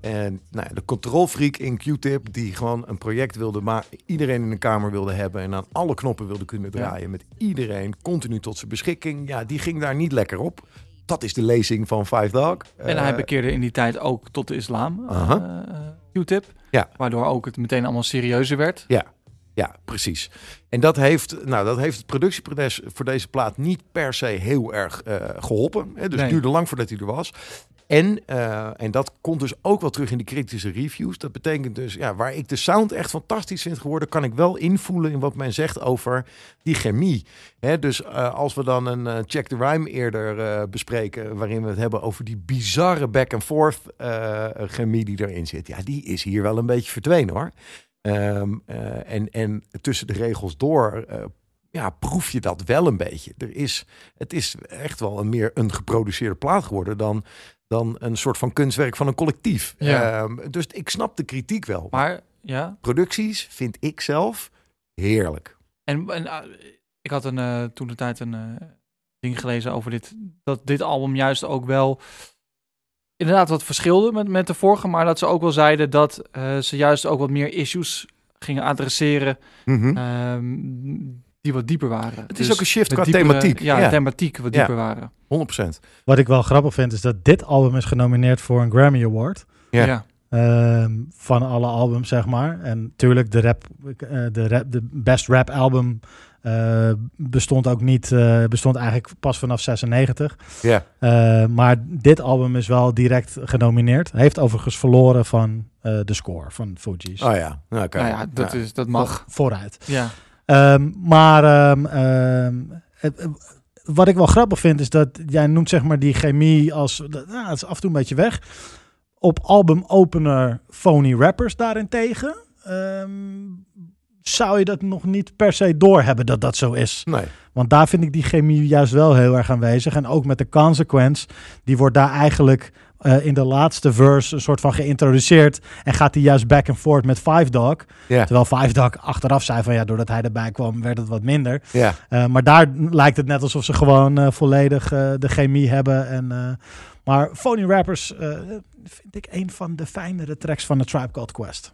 En nou, ja, de controlfreak in Q-Tip, die gewoon een project wilde maken, iedereen in de kamer wilde hebben en aan alle knoppen wilde kunnen draaien, met iedereen continu tot zijn beschikking. Ja, die ging daar niet lekker op. Dat is de lezing van Five Dog. En hij Eh, bekeerde in die tijd ook tot de islam. eh, Q-tip. Ja. Waardoor ook het meteen allemaal serieuzer werd. Ja, ja, precies. En dat heeft, nou, dat heeft het productieproces voor deze plaat niet per se heel erg eh, geholpen. Hè? Dus Nee. het duurde lang voordat hij er was. En, eh, en dat komt dus ook wel terug in de kritische reviews. Dat betekent dus, ja, waar ik de sound echt fantastisch vind geworden, kan ik wel invoelen in wat men zegt over die chemie. Hè, dus eh, als we dan een eh, Check the Rhyme eerder eh, bespreken, waarin we het hebben over die bizarre back-and-forth eh, chemie die erin zit. Ja, die is hier wel een beetje verdwenen hoor. Ehm, eh, en, en tussen de regels door eh, ja, proef je dat wel een beetje. Er is, het is echt wel een meer een geproduceerde plaat geworden dan, dan een soort van kunstwerk van een collectief. Ja. Ehm, dus ik snap de kritiek wel. Maar ja, Producties vind ik zelf heerlijk. En, en eh, ik had een, eh, toen de tijd een eh, ding gelezen over dit. Dat dit album juist ook wel inderdaad wat verschilde met, met de vorige. Maar dat ze ook wel zeiden dat eh, ze juist ook wat meer issues gingen adresseren Mhm. ehm, die wat dieper waren. Het is Dus ook een shift qua diepere- thematiek. Ja, Ja. thematiek wat Ja. dieper waren. 100%. Wat ik wel grappig vind, is dat dit album is genomineerd voor een Grammy Award. Ja. Ja. Ehm, van alle albums, zeg maar. En tuurlijk, de, rap, eh, de, rap, de best rap album eh, bestond ook niet, eh, bestond eigenlijk pas vanaf 96. Ja. Eh, maar dit album is wel direct genomineerd. Heeft overigens verloren van eh, de score van Fuji's. Oh ja. Nou, oké. Nou ja, dat, Ja. Is, dat mag. Vo- vooruit. Ja. Ehm, maar ehm, ehm, het- wat ik wel grappig vind is dat jij noemt zeg maar die chemie als dat, nou, is af en toe een beetje weg. Op album opener phony rappers daarentegen zou je dat nog niet per se doorhebben dat dat zo is. Nee. Want daar vind ik die chemie juist wel heel erg aanwezig. En ook met de consequence, die wordt daar eigenlijk eh, in de laatste verse een soort van geïntroduceerd. En gaat die juist back and forth met Five Dog. Terwijl Five Dog achteraf zei van ja, doordat hij erbij kwam, werd het wat minder. Ja. Eh, maar daar lijkt het net alsof ze gewoon eh, volledig eh, de chemie hebben. En, eh, maar Phony Rappers eh, vind ik een van de fijnere tracks van de Tribe Called Quest.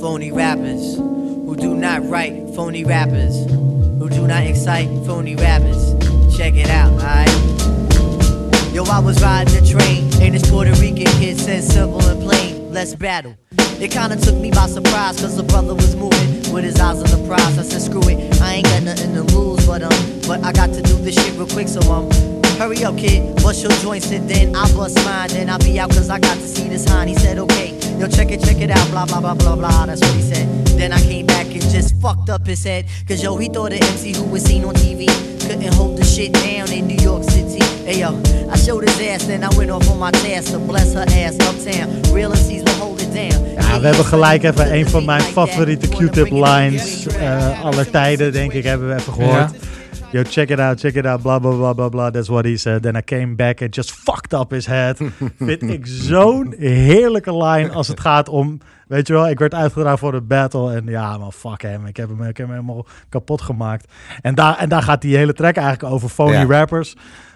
Phony rappers who do not write, phony rappers who do not excite, phony rappers. Check it out, alright? Yo, I was riding the train, and this Puerto Rican kid said simple and plain, let's battle. It kinda took me by surprise, cause the brother was moving with his eyes on the prize. I said, screw it, I ain't got nothing to lose, but um, but I got to do this shit real quick, so um, hurry up, kid, bust your joints, and then I bust mine, then I'll be out, cause I got to see this high. He said, okay, yo, check it, check it out, blah, blah, blah, blah, blah, that's what he said. Then I came back and just fucked up his head, cause yo, he thought the MC who was seen on TV couldn't hold the shit down in New York City. Hey yo, I showed his ass, then I went off on my task to bless her ass uptown. Real MC's will hold it down. Ja, we hebben gelijk even een van mijn favoriete Q-tip lines eh aller tijden, denk ik, hebben we even gehoord. Yo, check it out, check it out, blah, blah, blah, blah, blah. That's what he said. Then I came back and just fucked up his head. Vind ik zo'n heerlijke line als het gaat om... Weet je wel, ik werd uitgedragen voor de battle. En ja, man, fuck hem. Ik heb hem, ik heb hem helemaal kapot gemaakt. En daar, en daar gaat die hele track eigenlijk over phony Ja. rappers.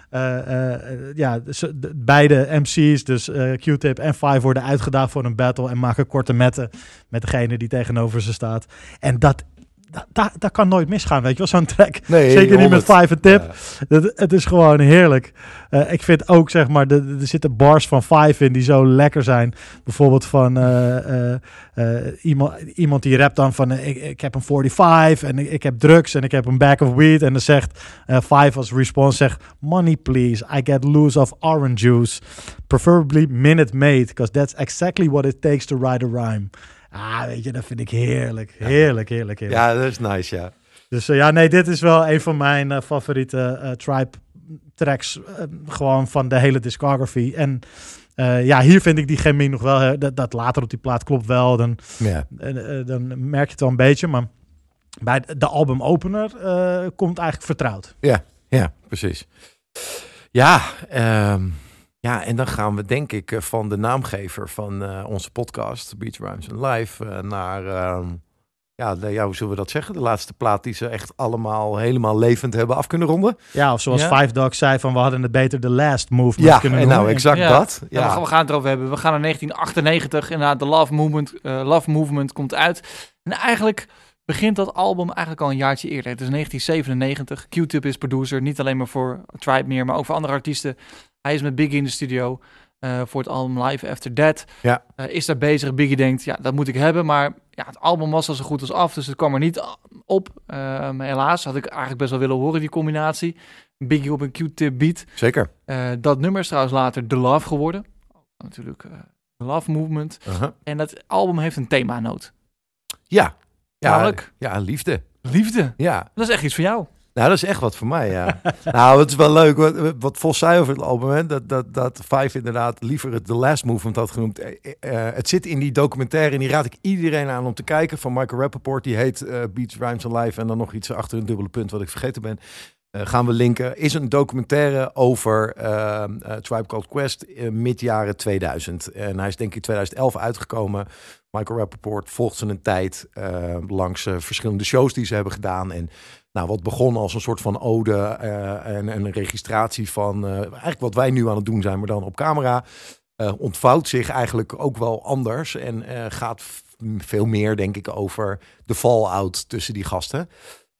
Eh, eh, ja, de- beide MC's, dus eh, Q-Tip en Five, worden uitgedaagd voor een battle en maken korte metten met degene die tegenover ze staat. En dat, dat, dat, dat kan nooit misgaan, weet je wel, zo'n track. Nee, Zeker niet met 100. Five en Tip. Ja. Dat, het is gewoon heerlijk. Eh, ik vind ook, zeg maar, er zitten bars van Five in die zo lekker zijn. Bijvoorbeeld van eh, eh, iemand, iemand die rapt dan van... ik, ik heb een 45 en ik, ik heb drugs en ik heb een bag of weed. En dan zegt Five als response, zegt... Money please, I get loose of orange juice. Preferably minute made, because that's exactly what it takes to write a rhyme. Ah, weet je, dat vind ik heerlijk. Heerlijk, heerlijk, heerlijk. Ja, dat is nice, ja. Dus eh, ja, nee, dit is wel een van mijn eh, favoriete eh, Tribe tracks. gewoon van de hele discography. En ja, hier vind ik die chemie nog wel. hè, dat, dat later op die plaat klopt wel. Dan, Ja. dan merk je het wel een beetje. Maar bij de album opener eh, komt eigenlijk vertrouwd. Ja, ja, precies. Ja, ehm, ja, en dan gaan we denk ik eh, van de naamgever van eh, onze podcast, Beach Rhymes and Live, eh, naar, ehm, ja, de, ja, hoe zullen we dat zeggen? De laatste plaat die ze echt allemaal helemaal levend hebben af kunnen ronden. Ja, of zoals Ja. Five Dogs zei van we hadden het beter de last movement Ja, kunnen en nou exact Ja. dat. Ja. Ja, we, gaan, het erover hebben. We gaan naar 1998. Inderdaad, de Love Movement, eh, Love Movement komt uit. En eigenlijk begint dat album eigenlijk al een jaartje eerder. Het is 1997. Q-Tip is producer. Niet alleen maar voor Tribe meer, maar ook voor andere artiesten. Hij is met Biggie in de studio eh, voor het album Live After That. Ja. Eh, is daar bezig. Biggie denkt, ja, dat moet ik hebben. Maar ja, het album was al zo goed als af, dus het kwam er niet op. Eh, maar helaas had ik eigenlijk best wel willen horen, die combinatie. Biggie op een Q-Tip beat. zeker. Eh, dat nummer is trouwens later The Love geworden. Natuurlijk The Love Movement. Aha. En dat album heeft een themanoot. Ja. Ja, Namelijk? ja, liefde. Liefde. Ja, Dat is echt iets voor jou. Nou, dat is echt wat voor mij, ja. nou, het is wel leuk. Wat, wat Vos zei over het album, hè, dat, dat, dat Five inderdaad liever het The Last Movement had genoemd. Eh, eh, het zit in die documentaire en die raad ik iedereen aan om te kijken. Van Michael Rappaport, die heet eh Beats, Rhymes and Life. En dan nog iets achter een dubbele punt wat ik vergeten ben. Gaan we linken. Is een documentaire over eh, eh, Tribe Called Quest eh, mid jaren 2000. En hij is denk ik in 2011 uitgekomen. Michael Rappaport volgt ze een tijd langs verschillende shows die ze hebben gedaan. En nou, wat begon als een soort van ode eh, en, en een registratie van eh, eigenlijk wat wij nu aan het doen zijn, maar dan op camera. eh, ontvouwt zich eigenlijk ook wel anders. En gaat veel meer, denk ik, over de fallout tussen die gasten.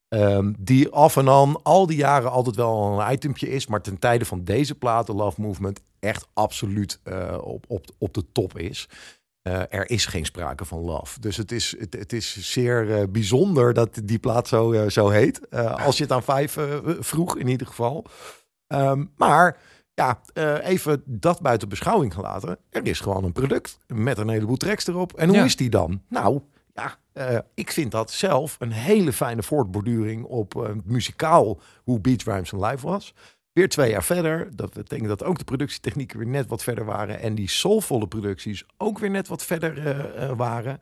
Ehm, die af en aan al die jaren altijd wel een itempje is. Maar ten tijde van deze plaat, de Love Movement, echt absoluut op, op, op de top is. Eh, er is geen sprake van love. Dus het is, het, het is zeer eh, bijzonder dat die plaat zo, eh, zo heet. Als je het aan vijf vroeg, in ieder geval. Ehm, maar ja, even dat buiten beschouwing gelaten. Er is gewoon een product met een heleboel tracks erop. En hoe Ja. is die dan? Nou, ja, ik vind dat zelf een hele fijne voortborduring op muzikaal hoe Beach Rhymes een live was. Weer twee jaar verder. Dat betekent dat ook de productietechnieken weer net wat verder waren. En die soulvolle producties ook weer net wat verder eh, eh, waren.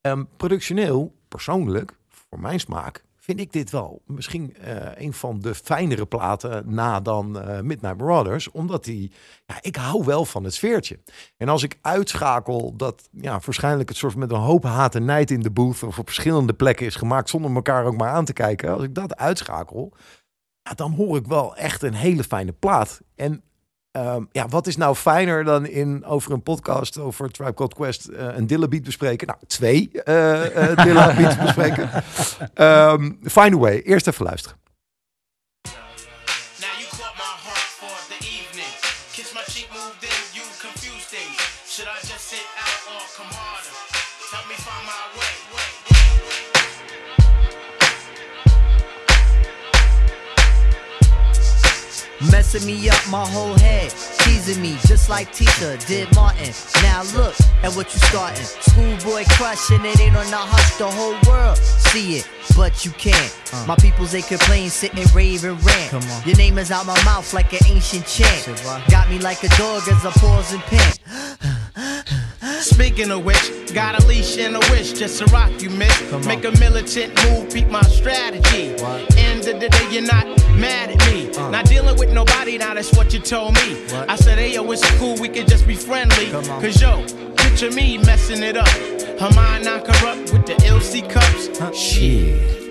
Ehm, productioneel, persoonlijk, voor mijn smaak, vind ik dit wel misschien eh, een van de fijnere platen na dan Midnight Marauders. Omdat die, ja, ik hou wel van het sfeertje. En als ik uitschakel dat ja, waarschijnlijk het soort met een hoop haat en nijd in de booth of op verschillende plekken is gemaakt zonder elkaar ook maar aan te kijken. Als ik dat uitschakel, ja, dan hoor ik wel echt een hele fijne plaat. En ehm, ja, wat is nou fijner dan in over een podcast over Tribe Called Quest eh, een Dilla beat bespreken? Nou, twee eh eh, Dilla beats bespreken. Ehm Find a Way. Eerst even luisteren. Messing me up my whole head, teasing me just like Tisha did Martin. Now look at what you starting. Schoolboy crushing it ain't on the hush, the whole world see it, but you can't. Uh. My peoples they complain, sit and rave and rant. Come on. Your name is out my mouth like an ancient chant. Got me like a dog as I pause and pant. Speaking of which, got a leash and a wish just to rock you, miss. Make a militant move, beat my strategy. What? End of the day, you're not mad at me. Uh. Not dealing with nobody, now that's what you told me. What? I said, hey, yo, it's cool, we could just be friendly. Cause yo, picture me messing it up. Her mind not corrupt with the LC cups. Shit.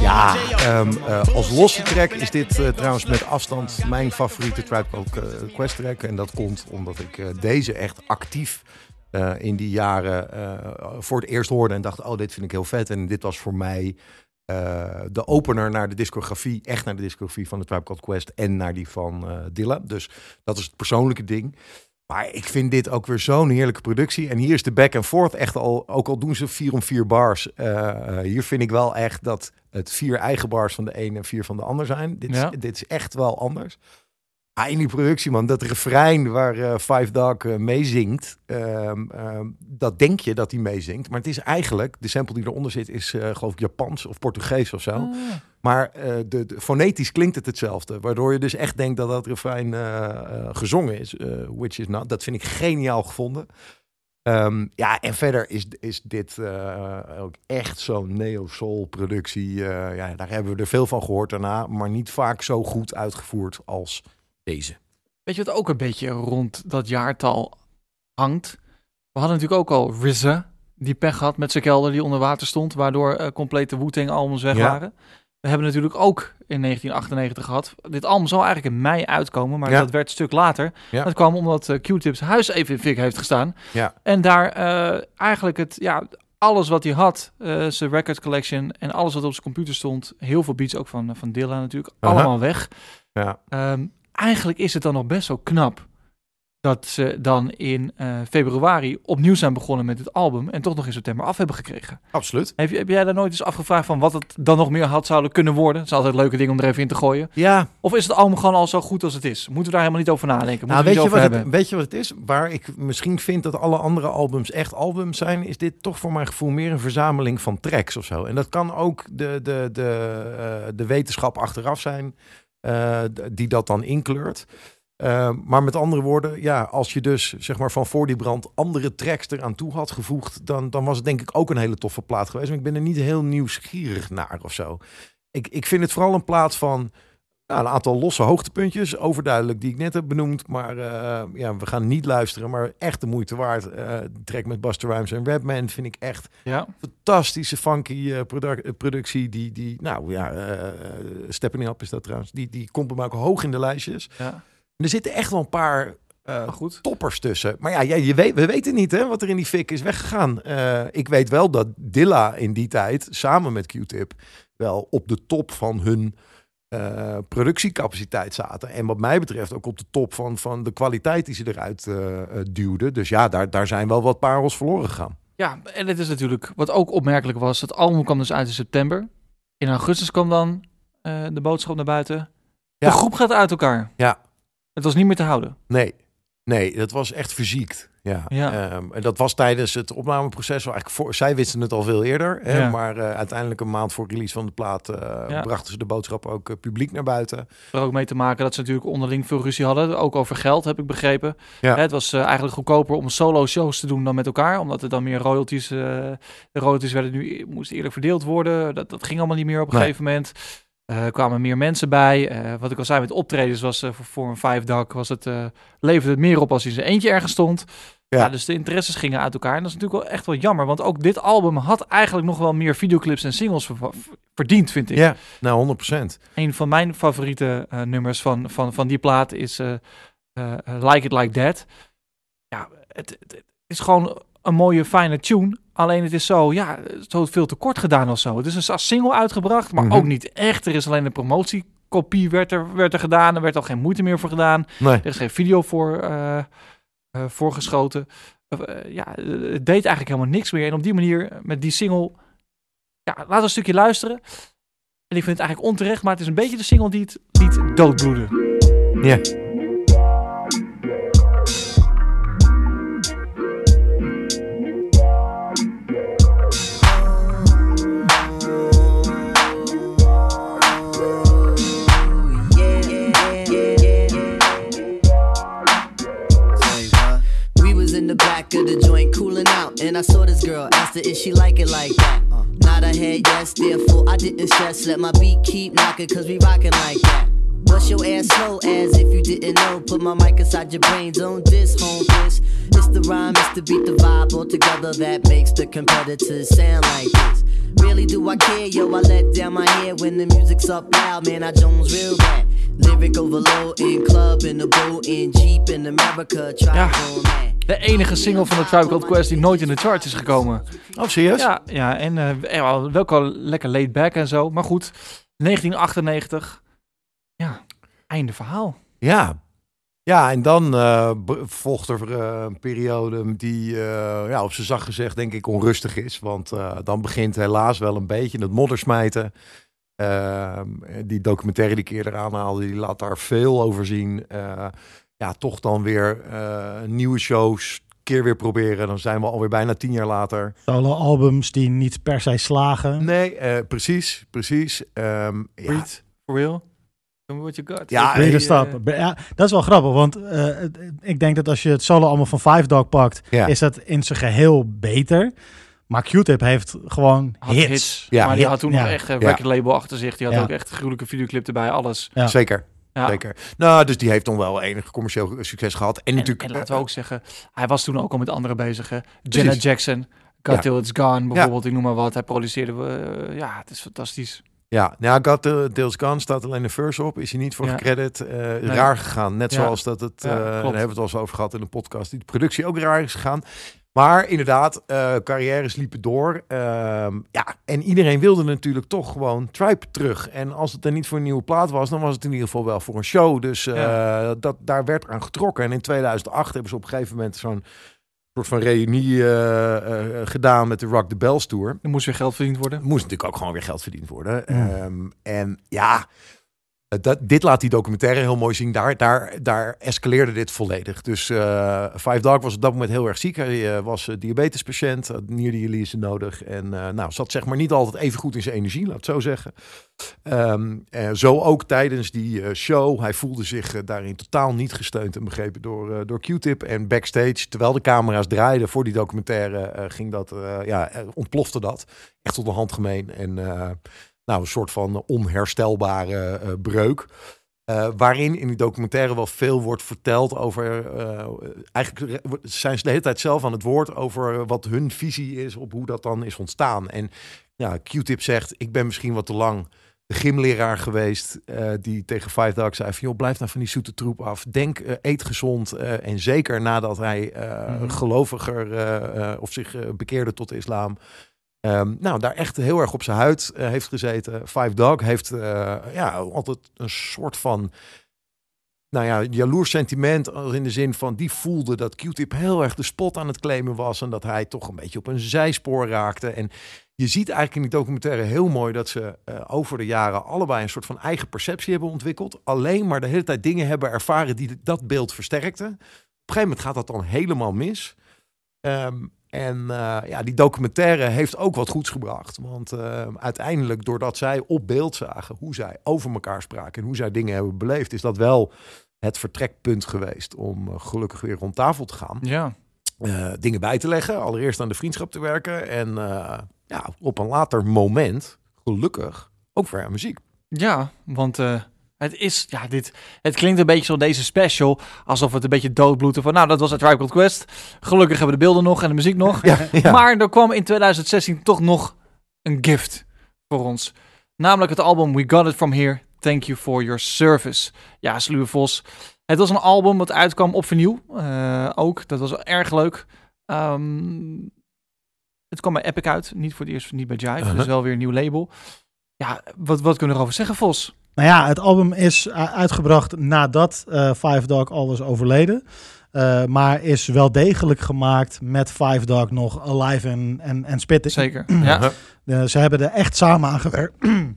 Ja, the J.O. from eh, bullshit als losse track is dit eh, trouwens met afstand mijn favoriete Tribe Called eh, Quest track. En dat komt omdat ik eh, deze echt actief eh, in die jaren eh, voor het eerst hoorde. En dacht, oh, dit vind ik heel vet. En dit was voor mij eh, de opener naar de discografie. Echt naar de discografie van de Tribe Called Quest en naar die van eh Dilla. Dus dat is het persoonlijke ding. Maar ik vind dit ook weer zo'n heerlijke productie. En hier is de back and forth echt al, ook al doen ze vier om vier bars. hier vind ik wel echt dat het vier eigen bars van de ene en vier van de ander zijn. Dit, Ja. is, dit is echt wel anders. Ah, in die productie, man, dat refrein waar eh, Five Dog eh, meezingt, ehm, ehm, dat denk je dat hij meezingt. Maar het is eigenlijk, de sample die eronder zit, is eh, geloof ik Japans of Portugees of zo. Ah. Maar de, de- fonetisch klinkt het hetzelfde. Waardoor je dus echt denkt dat dat refrein gezongen is. which is not. Dat vind ik geniaal gevonden. Ehm, ja, en verder is, is dit ook echt zo'n neo-soul productie. ja, daar hebben we er veel van gehoord daarna. Maar niet vaak zo goed uitgevoerd als deze. Weet je wat ook een beetje rond dat jaartal hangt? We hadden natuurlijk ook al RZA, die pech had met zijn kelder die onder water stond, waardoor eh, complete Wu-Tang albums weg Ja. waren. We hebben natuurlijk ook in 1998 gehad. Dit album zou eigenlijk in mei uitkomen, maar Ja. dat werd een stuk later. Ja. Dat kwam omdat eh, Q-Tips huis even in fik heeft gestaan. Ja. En daar eh, eigenlijk het, ja, alles wat hij had, zijn record collection en alles wat op zijn computer stond, heel veel beats ook van, van Dilla natuurlijk, allemaal weg. Ja. Ehm, eigenlijk is het dan nog best wel knap dat ze dan in eh, februari opnieuw zijn begonnen met het album en toch nog in september af hebben gekregen. Absoluut. Heb, heb jij daar nooit eens afgevraagd van wat het dan nog meer had zouden kunnen worden? Het is altijd een leuke ding om er even in te gooien. Ja, Of is het album gewoon al zo goed als het is? Moeten we daar helemaal niet over nadenken? Nou, we weet, je wat het, weet je wat het is? Waar ik misschien vind dat alle andere albums echt albums zijn, is dit toch voor mijn gevoel meer een verzameling van tracks of zo. En dat kan ook de, de, de, eh, de wetenschap achteraf zijn, die dat dan inkleurt. Eh, maar met andere woorden, ja, als je dus zeg maar van voor die brand andere tracks eraan toe had gevoegd, dan, dan was het denk ik ook een hele toffe plaat geweest. Maar ik ben er niet heel nieuwsgierig naar of zo. Ik, ik vind het vooral een plaat van nou, een aantal losse hoogtepuntjes, overduidelijk, die ik net heb benoemd. Maar eh, ja, we gaan niet luisteren, maar echt de moeite waard. Eh track met Buster Rhymes en Rapman vind ik echt Ja, fantastische funky eh, produ- productie. Die, die nou ja, Stepping Up is dat trouwens. Die, die komt bij mij ook hoog in de lijstjes. ja. Er zitten echt wel een paar goed. toppers tussen. Maar ja, ja je weet, we weten niet hè, wat er in die fik is weggegaan. Ik weet wel dat Dilla in die tijd, samen met Q-Tip, wel op de top van hun eh, productiecapaciteit zaten. En wat mij betreft ook op de top van, van de kwaliteit die ze eruit eh, duwden. Dus ja, daar, daar zijn wel wat parels verloren gegaan. Ja, en het is natuurlijk, wat ook opmerkelijk was, het album kwam dus uit in september. In augustus kwam dan de boodschap naar buiten. Ja. De groep gaat uit elkaar. Ja. Het was niet meer te houden. Nee, nee, dat was echt verziekt. Ja. Ja. Ehm, en dat was tijdens het opnameproces. wel Eigenlijk voor, zij wisten het al veel eerder. Hè, Ja. Maar eh, uiteindelijk een maand voor release van de plaat eh, Ja. brachten ze de boodschap ook eh, publiek naar buiten. Er ook mee te maken dat ze natuurlijk onderling veel ruzie hadden. Ook over geld, heb ik begrepen. Ja. Hè, Het was eigenlijk goedkoper om solo shows te doen dan met elkaar. Omdat er dan meer royalties... de royalties werden nu, moesten eerlijk verdeeld worden. Dat, dat ging allemaal niet meer op een Nee. gegeven moment. Eh, Er kwamen meer mensen bij. Eh, wat ik al zei met optredens was eh, voor, voor een vijfdak... Was het, eh, leverde het meer op als hij in zijn eentje ergens stond. Ja. Ja. dus de interesses gingen uit elkaar. En dat is natuurlijk wel echt wel jammer. Want ook dit album had eigenlijk nog wel meer videoclips en singles ver- verdiend, vind ik. Ja, nou 100 procent. Een van mijn favoriete eh, nummers van, van, van die plaat is eh, eh, Like It Like That. Ja, het, het, het is gewoon een mooie, fijne tune. Alleen het is zo, ja, zo veel te kort gedaan of zo. Het is als single uitgebracht, maar Mhm. ook niet echt. Er is alleen een promotiekopie werd er, werd er gedaan. Er werd al geen moeite meer voor gedaan. Nee. Er is geen video voor, voorgeschoten. Eh, ja, het deed eigenlijk helemaal niks meer. En op die manier, met die single... Ja, laten we een stukje luisteren. En ik vind het eigenlijk onterecht, maar het is een beetje de single die het liet doodbloeden. Ja. I saw this girl. Asked her if she like it like that. Nod her head yes, therefore I didn't stress. Let my beat keep knocking, cause we rockin' like that. Bust your ass slow as if you didn't know. Put my mic inside your brain, don't diss, home this. It's the rhyme, it's the beat, the vibe all together that makes the competitors sound like this. Really do I care, yo? I let down my hair when the music's up loud, man. I Jones real bad. Lyric overload in club, in the boat, in Jeep, in America. Try Ja. De enige single van de Tribe Called Quest die nooit in de charts is gekomen. Oh, serieus? Ja, ja en eh, wel wel lekker laid back en zo. Maar goed, 1998. Ja, einde verhaal. Ja. Ja, en dan eh, b- volgt er eh, een periode die eh, ja, op zijn zacht gezegd denk ik onrustig is. Want eh, dan begint helaas wel een beetje het moddersmijten. Ehm, die documentaire die ik eerder aanhaalde, die laat daar veel over zien. Eh, ja, toch dan weer eh, nieuwe shows, keer weer proberen. Dan zijn we alweer bijna tien jaar later. Solo-albums die niet per se slagen. Nee, eh, precies, precies. Ehm, ja, for real. You got. Ja, Read eh, stop. Ja, dat is wel grappig, want eh, ik denk dat als je het solo allemaal van Five Dog pakt, Ja. is dat in zijn geheel beter. Maar Q-Tip heeft gewoon Had hits. Ja. maar die Ja. had toen Ja. nog echt een Ja. record label achter zich. Die had Ja. ook echt een gruwelijke videoclip erbij, alles. Ja. Zeker. Ja. Zeker. Nou, dus die heeft dan wel enig commercieel succes gehad. En, En, natuurlijk. en laten we ook zeggen, hij was toen ook al met andere bezig. hè. Janet. Jackson, Got Ja. Till It's Gone bijvoorbeeld, ik noem maar wat. Hij produceerde, eh, ja, het is fantastisch. Ja, nou, Got the Deals Gone staat alleen de verse op. Is hij niet voor Ja. gecredit. eh, Raar gegaan. Net Ja. zoals dat het, Ja, eh, daar hebben we het al eens over gehad in de podcast, die de productie ook raar is gegaan. Maar inderdaad, eh, carrières liepen door. Ehm, ja, en iedereen wilde natuurlijk toch gewoon Tribe terug. En als het er niet voor een nieuwe plaat was, dan was het in ieder geval wel voor een show. Dus eh, dat, daar werd aan getrokken. En in 2008 hebben ze op een gegeven moment zo'n soort van reunie eh, eh, gedaan met de Rock the Bells Tour. Er moest weer geld verdiend worden. moest natuurlijk ook gewoon weer geld verdiend worden. Ehm, en ja, dat, dit laat die documentaire heel mooi zien. Daar, daar, daar escaleerde dit volledig. Dus eh Five Dog was op dat moment heel erg ziek. Hij eh, was eh, diabetespatiënt, had nierdialyse nodig. En eh, nou, zat zeg maar niet altijd even goed in zijn energie, laat het zo zeggen. Ehm, eh, zo ook tijdens die eh, show. Hij voelde zich eh, daarin totaal niet gesteund en begrepen door, eh, door Q-Tip. En backstage, terwijl de camera's draaiden voor die documentaire, eh, ging dat, eh, ja, eh, ontplofte dat. Echt tot de handgemeen. En eh, nou, een soort van onherstelbare eh, breuk. Eh, waarin in die documentaire wel veel wordt verteld over. eh, eigenlijk zijn ze de hele tijd zelf aan het woord over wat hun visie is op hoe dat dan is ontstaan. En ja, Q-Tip zegt: Ik ben misschien wat te lang de gymleraar geweest die tegen Five Dogs zei van joh, blijf nou van die zoete troep af. Denk, eet gezond. en zeker nadat hij Mhm. geloviger of zich bekeerde tot de islam. Ehm, nou, daar echt heel erg op zijn huid eh, heeft gezeten. Five Dog heeft eh, ja, altijd een soort van nou ja, jaloers sentiment in de zin van die voelde dat Q-Tip heel erg de spot aan het claimen was en dat hij toch een beetje op een zijspoor raakte. En je ziet eigenlijk in die documentaire heel mooi dat ze eh, over de jaren allebei een soort van eigen perceptie hebben ontwikkeld. Alleen maar de hele tijd dingen hebben ervaren die dat beeld versterkten. Op een gegeven moment gaat dat dan helemaal mis. Ehm, en eh, ja, die documentaire heeft ook wat goeds gebracht. Want eh, uiteindelijk, doordat zij op beeld zagen hoe zij over elkaar spraken en hoe zij dingen hebben beleefd, is dat wel het vertrekpunt geweest om eh, gelukkig weer rond tafel te gaan. Ja. Dingen bij te leggen, allereerst aan de vriendschap te werken en ja, op een later moment, gelukkig, ook weer aan muziek. Ja, want het is, ja, dit, het klinkt een beetje zo deze special, alsof het een beetje doodbloeden van, nou, dat was het Tribe Called Quest. Gelukkig hebben we de beelden nog en de muziek nog. Ja, ja. Maar er kwam in 2016 toch nog een gift voor ons. Namelijk het album We Got It From Here, Thank You For Your Service. Ja, Sluwe Vos. Het was een album wat uitkwam op vinyl, eh, ook. Dat was erg leuk. Ehm, het kwam bij Epic uit, niet voor het eerst, niet bij Jive, Uh-huh. dus wel weer een nieuw label. Ja, wat, wat kunnen we erover zeggen, Vos? Nou ja, het album is uh, uitgebracht nadat eh, Five Dog al was overleden. Uh, maar is wel degelijk gemaakt met Five Dog nog alive en, en, en spitting. Zeker, ja. Uh, ze hebben er echt samen aan gewerkt.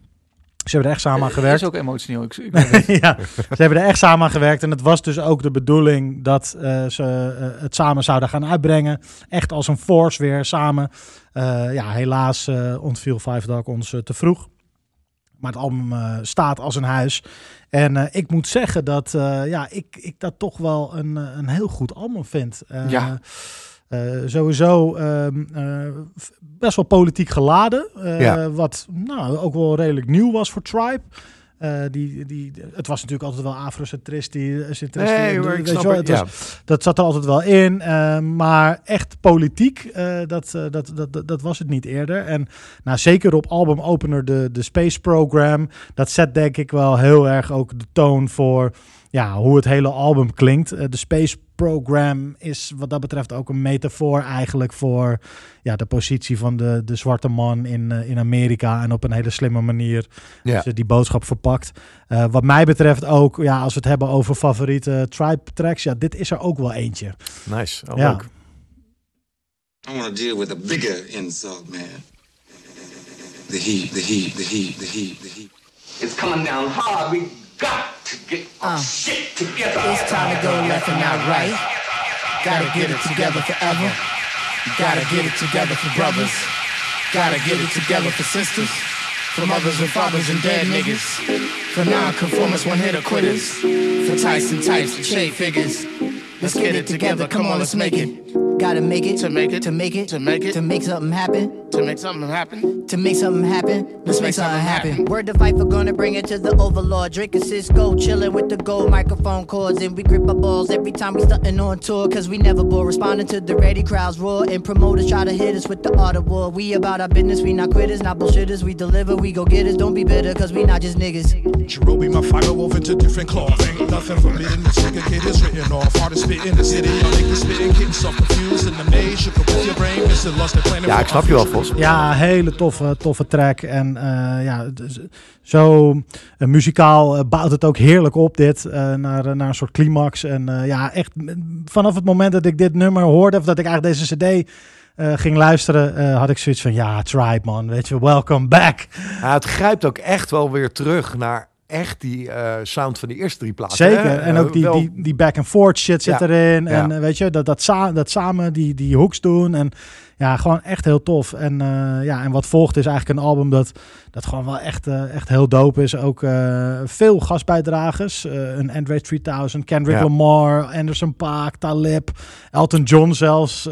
Ze hebben er echt samen aan gewerkt. is ook emotioneel. Ik, ik weet het. ja, ze hebben er echt samen aan gewerkt. En het was dus ook de bedoeling dat uh, ze uh, het samen zouden gaan uitbrengen. Echt als een force weer samen. Uh, ja, helaas ontviel Five Dog ons te vroeg. Maar het album staat als een huis. En ik moet zeggen dat ja, ik, ik dat toch wel een, een heel goed album vind. ja. Sowieso uh, best wel politiek geladen. Ja. Wat nou, ook wel redelijk nieuw was voor Tribe. Die, die, het was natuurlijk altijd wel afrocentristisch. Nee, maar ik snap wel, het, was, ja. Dat zat er altijd wel in. maar echt politiek, dat, dat, dat, dat was het niet eerder. En nou, zeker op albumopener de, de Space Program. Dat zet denk ik wel heel erg ook de toon voor ja, hoe het hele album klinkt. de Space Program is wat dat betreft ook een metafoor eigenlijk voor ja, de positie van de, de zwarte man in, uh, in Amerika. En op een hele slimme manier ja. ze die boodschap verpakt. Uh, wat mij betreft ook, ja, als we het hebben over favoriete tribe tracks, ja, dit is er ook wel eentje. Nice, oh, ja. leuk. I want to deal with a bigger insult, man. The heat, the heat, the heat, the heat, the heat. It's coming down hard. We got to get our oh. shit together. It's time to go left and not right. Gotta get it together forever. Gotta get it together for brothers. Gotta get it together for sisters. For mothers and fathers and dead niggas. For non-conformists, one-hitter quitters. For Tyson types and shade figures. Let's get it together. Come on, let's make it. Gotta make it to make it to make it to make it to make something happen To make something happen. to make something happen. Let's make something happen. Word to fight for gonna bring it to the overlord. Drinking Cisco, chilling with the gold microphone cords, and we grip our balls every time we stunting on tour. Cause we never bore. Responding to the ready crowds roar, and promoters try to hit us with the art of war. We about our business, we not quitters, not bullshitters. We deliver, we go get us. Don't be bitter, cause we not just niggas. Jerobe, my fire woven into different cloth. Ain't nothing forbidden. This nigga kid is written off. Hardest Ja, ik snap je wel, Vos. Ja, hele toffe, toffe track. En uh, ja, zo uh, muzikaal uh, bouwt het ook heerlijk op dit. naar, naar een soort climax. En ja, echt vanaf het moment dat ik dit nummer hoorde, of dat ik eigenlijk deze cd uh, ging luisteren, uh, had ik zoiets van ja, Tribe man, weet je, welcome back. Ja, het grijpt ook echt wel weer terug naar echt die uh, sound van die eerste drie platen. Zeker, hè? en ook die, wel... die, die back and forth shit zit Ja. erin. Ja. En weet je, dat, dat, sa dat samen die, die hooks doen. En ja, gewoon echt heel tof. En, ja, en wat volgt is eigenlijk een album dat, dat gewoon wel echt, echt heel dope is. Ook veel gastbijdragers. een Andre 3000, Kendrick Ja. Lamar, Anderson Paak, Talib, Elton John zelfs.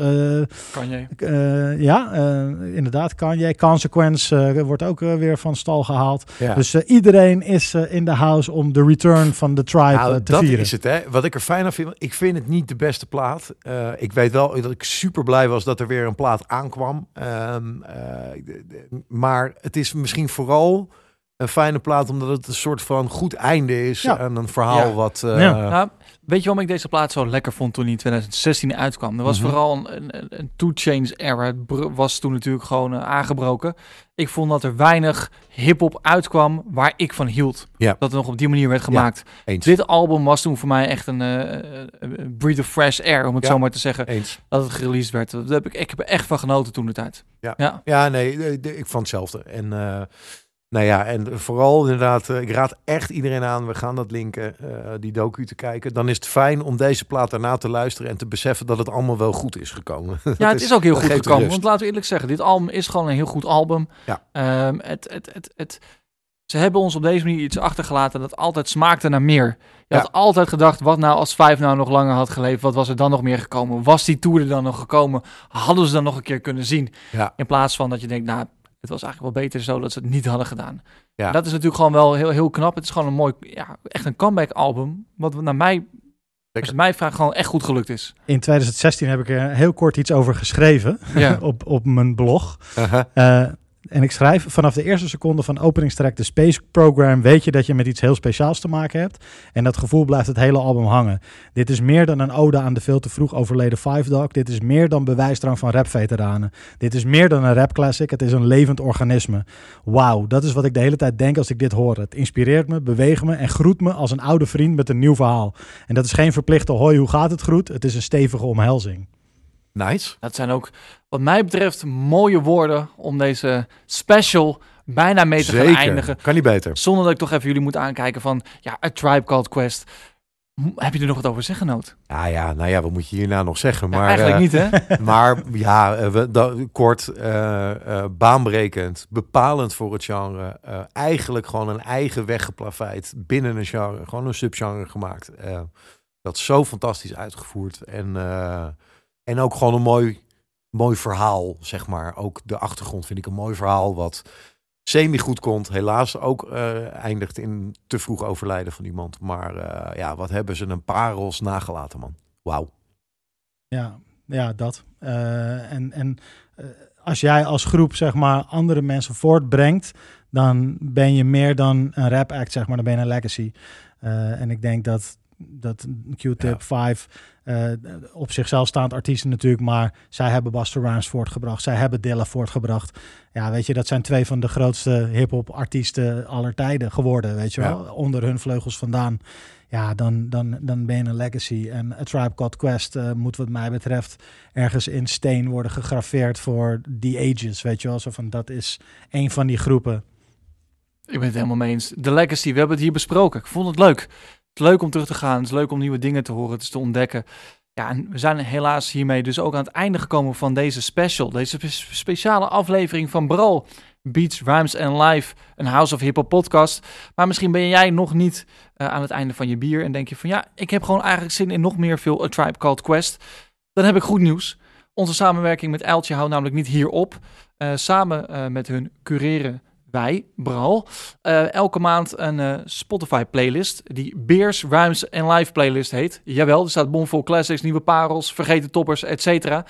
Kan je? Uh, ja, uh, inderdaad, Kanye. Consequence uh, wordt ook weer van stal gehaald. Ja. Dus iedereen is in de house om de return van de tribe Nou, te dat vieren. is het, hè. Wat ik er fijn aan vind, ik vind het niet de beste plaat. Uh, ik weet wel dat ik super blij was dat er weer een plaat aankwam. Um, uh, de, de, maar het is misschien vooral een fijne plaat, omdat het een soort van goed einde is Ja. aan een verhaal Ja. wat... eh, Ja. Weet je waarom ik deze plaat zo lekker vond toen die in 2016 uitkwam? Er was Mhm. vooral een, een, een Two Chains era. Was toen natuurlijk gewoon eh, aangebroken. Ik vond dat er weinig hip-hop uitkwam waar ik van hield. Ja. Dat het nog op die manier werd gemaakt. Eens. Dit album was toen voor mij echt een eh, eh, breath of fresh air, om het Ja. zo maar te zeggen. Eens. Dat het gereleased werd. Dat heb ik, ik heb er echt van genoten toen de tijd. Ja. Ja. Ja, nee, de- ik vond hetzelfde. En eh, nou ja, en vooral inderdaad, eh, ik raad echt iedereen aan, we gaan dat linken, eh, die docu te kijken. Dan is het fijn om deze plaat daarna te luisteren en te beseffen dat het allemaal wel goed is gekomen. Ja, het is ook heel goed gekomen. rust. Want laten we eerlijk zeggen, dit album is gewoon een heel goed album. Ja. Ehm, het, het, het, het, ze hebben ons op deze manier iets achtergelaten dat altijd smaakte naar meer. Je Ja. had altijd gedacht, wat nou als Vijf nou nog langer had geleefd? Wat was er dan nog meer gekomen? Was die tour er dan nog gekomen? Hadden ze dan nog een keer kunnen zien? Ja. In plaats van dat je denkt, nou, het was eigenlijk wel beter zo dat ze het niet hadden gedaan. Ja. Dat is natuurlijk gewoon wel heel, heel knap. Het is gewoon een mooi, ja, echt een comeback album. Wat naar mij, als je mij vraagt, gewoon echt goed gelukt is. In 2016 heb ik er heel kort iets over geschreven Ja. op, op mijn blog. Eh, en ik schrijf, vanaf de eerste seconde van openingstrack de Space Program weet je dat je met iets heel speciaals te maken hebt. En dat gevoel blijft het hele album hangen. Dit is meer dan een ode aan de veel te vroeg overleden Five Dog. Dit is meer dan bewijsdrang van rapveteranen. Dit is meer dan een rap classic. Het is een levend organisme. Wauw, dat is wat ik de hele tijd denk als ik dit hoor. Het inspireert me, beweegt me en groet me als een oude vriend met een nieuw verhaal. En dat is geen verplichte hoi, hoe gaat het groet? Het is een stevige omhelzing. Nice. Dat zijn ook, wat mij betreft, mooie woorden om deze special bijna mee te gaan Zeker. eindigen. Kan niet beter. Zonder dat ik toch even jullie moet aankijken van, ja, A Tribe Called Quest. Heb je er nog wat over zeggen, Noot? Ja, ja, nou ja, wat moet je hierna nog zeggen? Ja, Maar, eigenlijk eh, niet, hè? Maar ja, eh, we, da- kort, eh, baanbrekend, bepalend voor het genre. eigenlijk gewoon een eigen weg geplaveid binnen een genre. Gewoon een subgenre gemaakt. dat is zo fantastisch uitgevoerd. En, en ook gewoon een mooi, mooi verhaal, zeg maar. Ook de achtergrond vind ik een mooi verhaal wat semi goed komt. Helaas ook eh, eindigt in te vroeg overlijden van iemand. Maar eh, ja, wat hebben ze een parels nagelaten, man. Wauw. Ja, ja dat. Eh, en en als jij als groep zeg maar andere mensen voortbrengt, dan ben je meer dan een rap act, zeg maar. Dan ben je een legacy. En ik denk dat dat Q-Tip 5 eh, op zichzelf staand artiesten natuurlijk, maar zij hebben Busta Rhymes voortgebracht. Zij hebben Dilla voortgebracht. Ja, weet je, dat zijn twee van de grootste hip-hop artiesten aller tijden geworden, weet je wel, onder hun vleugels vandaan. Ja, dan, dan, dan ben je een legacy. En A Tribe Called Quest eh, moet wat mij betreft ergens in steen worden gegraveerd voor die ages, weet je wel. Zo van, dat is een van die groepen. Ik ben het helemaal mee eens. De Legacy, we hebben het hier besproken. Ik vond het leuk. Is leuk om terug te gaan. Het is leuk om nieuwe dingen te horen. Het is te ontdekken. Ja, en we zijn helaas hiermee dus ook aan het einde gekomen van deze special. Deze spe- speciale aflevering van Bral. Beats, Rhymes and Live, een House of Hip Hop podcast. Maar misschien ben jij nog niet eh, aan het einde van je bier en denk je van ja, ik heb gewoon eigenlijk zin in nog meer veel A Tribe Called Quest. Dan heb ik goed nieuws. Onze samenwerking met Uiltje houdt namelijk niet hier op. Eh, samen eh, met hun cureren wij, Bral, eh, elke maand een eh, Spotify-playlist die Beers, Rhymes en Live playlist heet. Jawel, er staat bomvol classics, nieuwe parels, vergeten toppers, etc.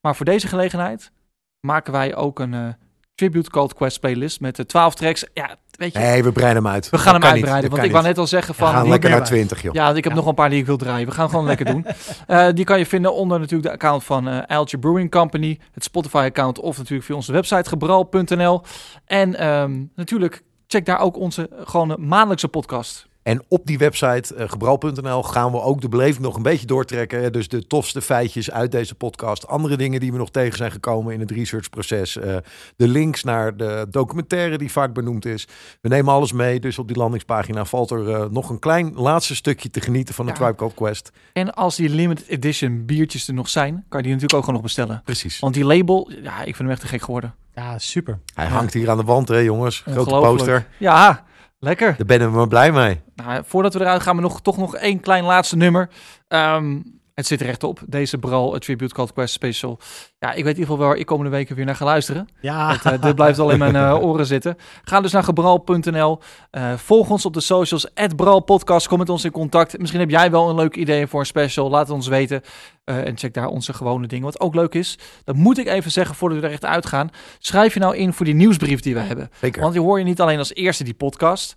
Maar voor deze gelegenheid maken wij ook een eh, Tribute Called Quest playlist met de 12 tracks. Ja, weet je, Nee, we breiden hem uit. we gaan Dat hem uitbreiden. Want ik wou net al zeggen We van... gaan die- lekker naar 20, joh. Ja, ik heb nog een paar die ik wil draaien. We gaan gewoon lekker doen. Eh, die kan je vinden onder natuurlijk de account van eh Alge Brewing Company. Het Spotify-account of natuurlijk via onze website gebral.nl. En ehm, natuurlijk check daar ook onze eh, gewone maandelijkse podcast. En op die website uh, gebral.nl gaan we ook de beleving nog een beetje doortrekken. hè. Dus de tofste feitjes uit deze podcast. Andere dingen die we nog tegen zijn gekomen in het researchproces. eh, de links naar de documentaire die vaak benoemd is. We nemen alles mee. Dus op die landingspagina valt er eh, nog een klein laatste stukje te genieten van de Ja. Tribe Called Quest. En als die limited edition biertjes er nog zijn, kan je die natuurlijk ook gewoon nog bestellen. Precies. Want die label, ja, ik vind hem echt te gek geworden. Ja, super. Hij hangt hier aan de wand, hè jongens. Grote poster. Ja, lekker. Daar ben ik maar blij mee. Nou, voordat we eruit gaan, we nog, toch nog één klein laatste nummer. Ehm, Het zit rechtop. Deze Bral, Tribute Called Quest Special. Ja, ik weet in ieder geval wel waar ik komende weken weer naar ga luisteren. Ja. Dat, eh, dit blijft al in mijn eh, oren zitten. Ga dus naar gebral.nl. Eh, volg ons op de socials. @bralpodcast. Kom met ons in contact. Misschien heb jij wel een leuk idee voor een special. Laat het ons weten. En check daar onze gewone dingen. Wat ook leuk is, dat moet ik even zeggen voordat we er echt uitgaan. Schrijf je nou in voor die nieuwsbrief die we hebben. Zeker. Want die hoor je niet alleen als eerste die podcast.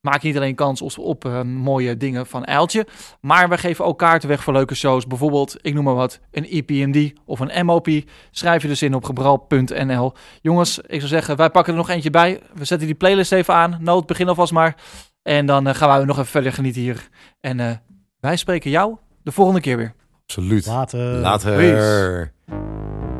Maak je niet alleen kans op, op eh, mooie dingen van Eiltje. Maar we geven ook kaarten weg voor leuke shows. Bijvoorbeeld, ik noem maar wat, een EPMD of een MOP. Schrijf je dus in op gebral.nl. Jongens, ik zou zeggen, wij pakken er nog eentje bij. We zetten die playlist even aan. Nood, begin alvast maar. En dan eh, gaan we nog even verder genieten hier. En eh, wij spreken jou de volgende keer weer. Absoluut. Later. Later. Peace.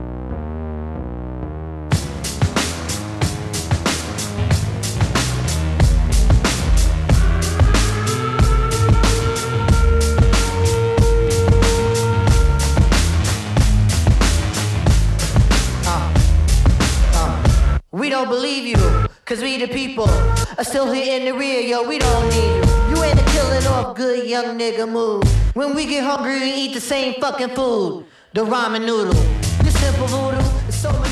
We don't believe you, cause we the people are still here in the rear, yo, we don't need you. You ain't a killing off good young nigga move. When we get hungry, we eat the same fucking food. The ramen noodle. This simple voodoo is so much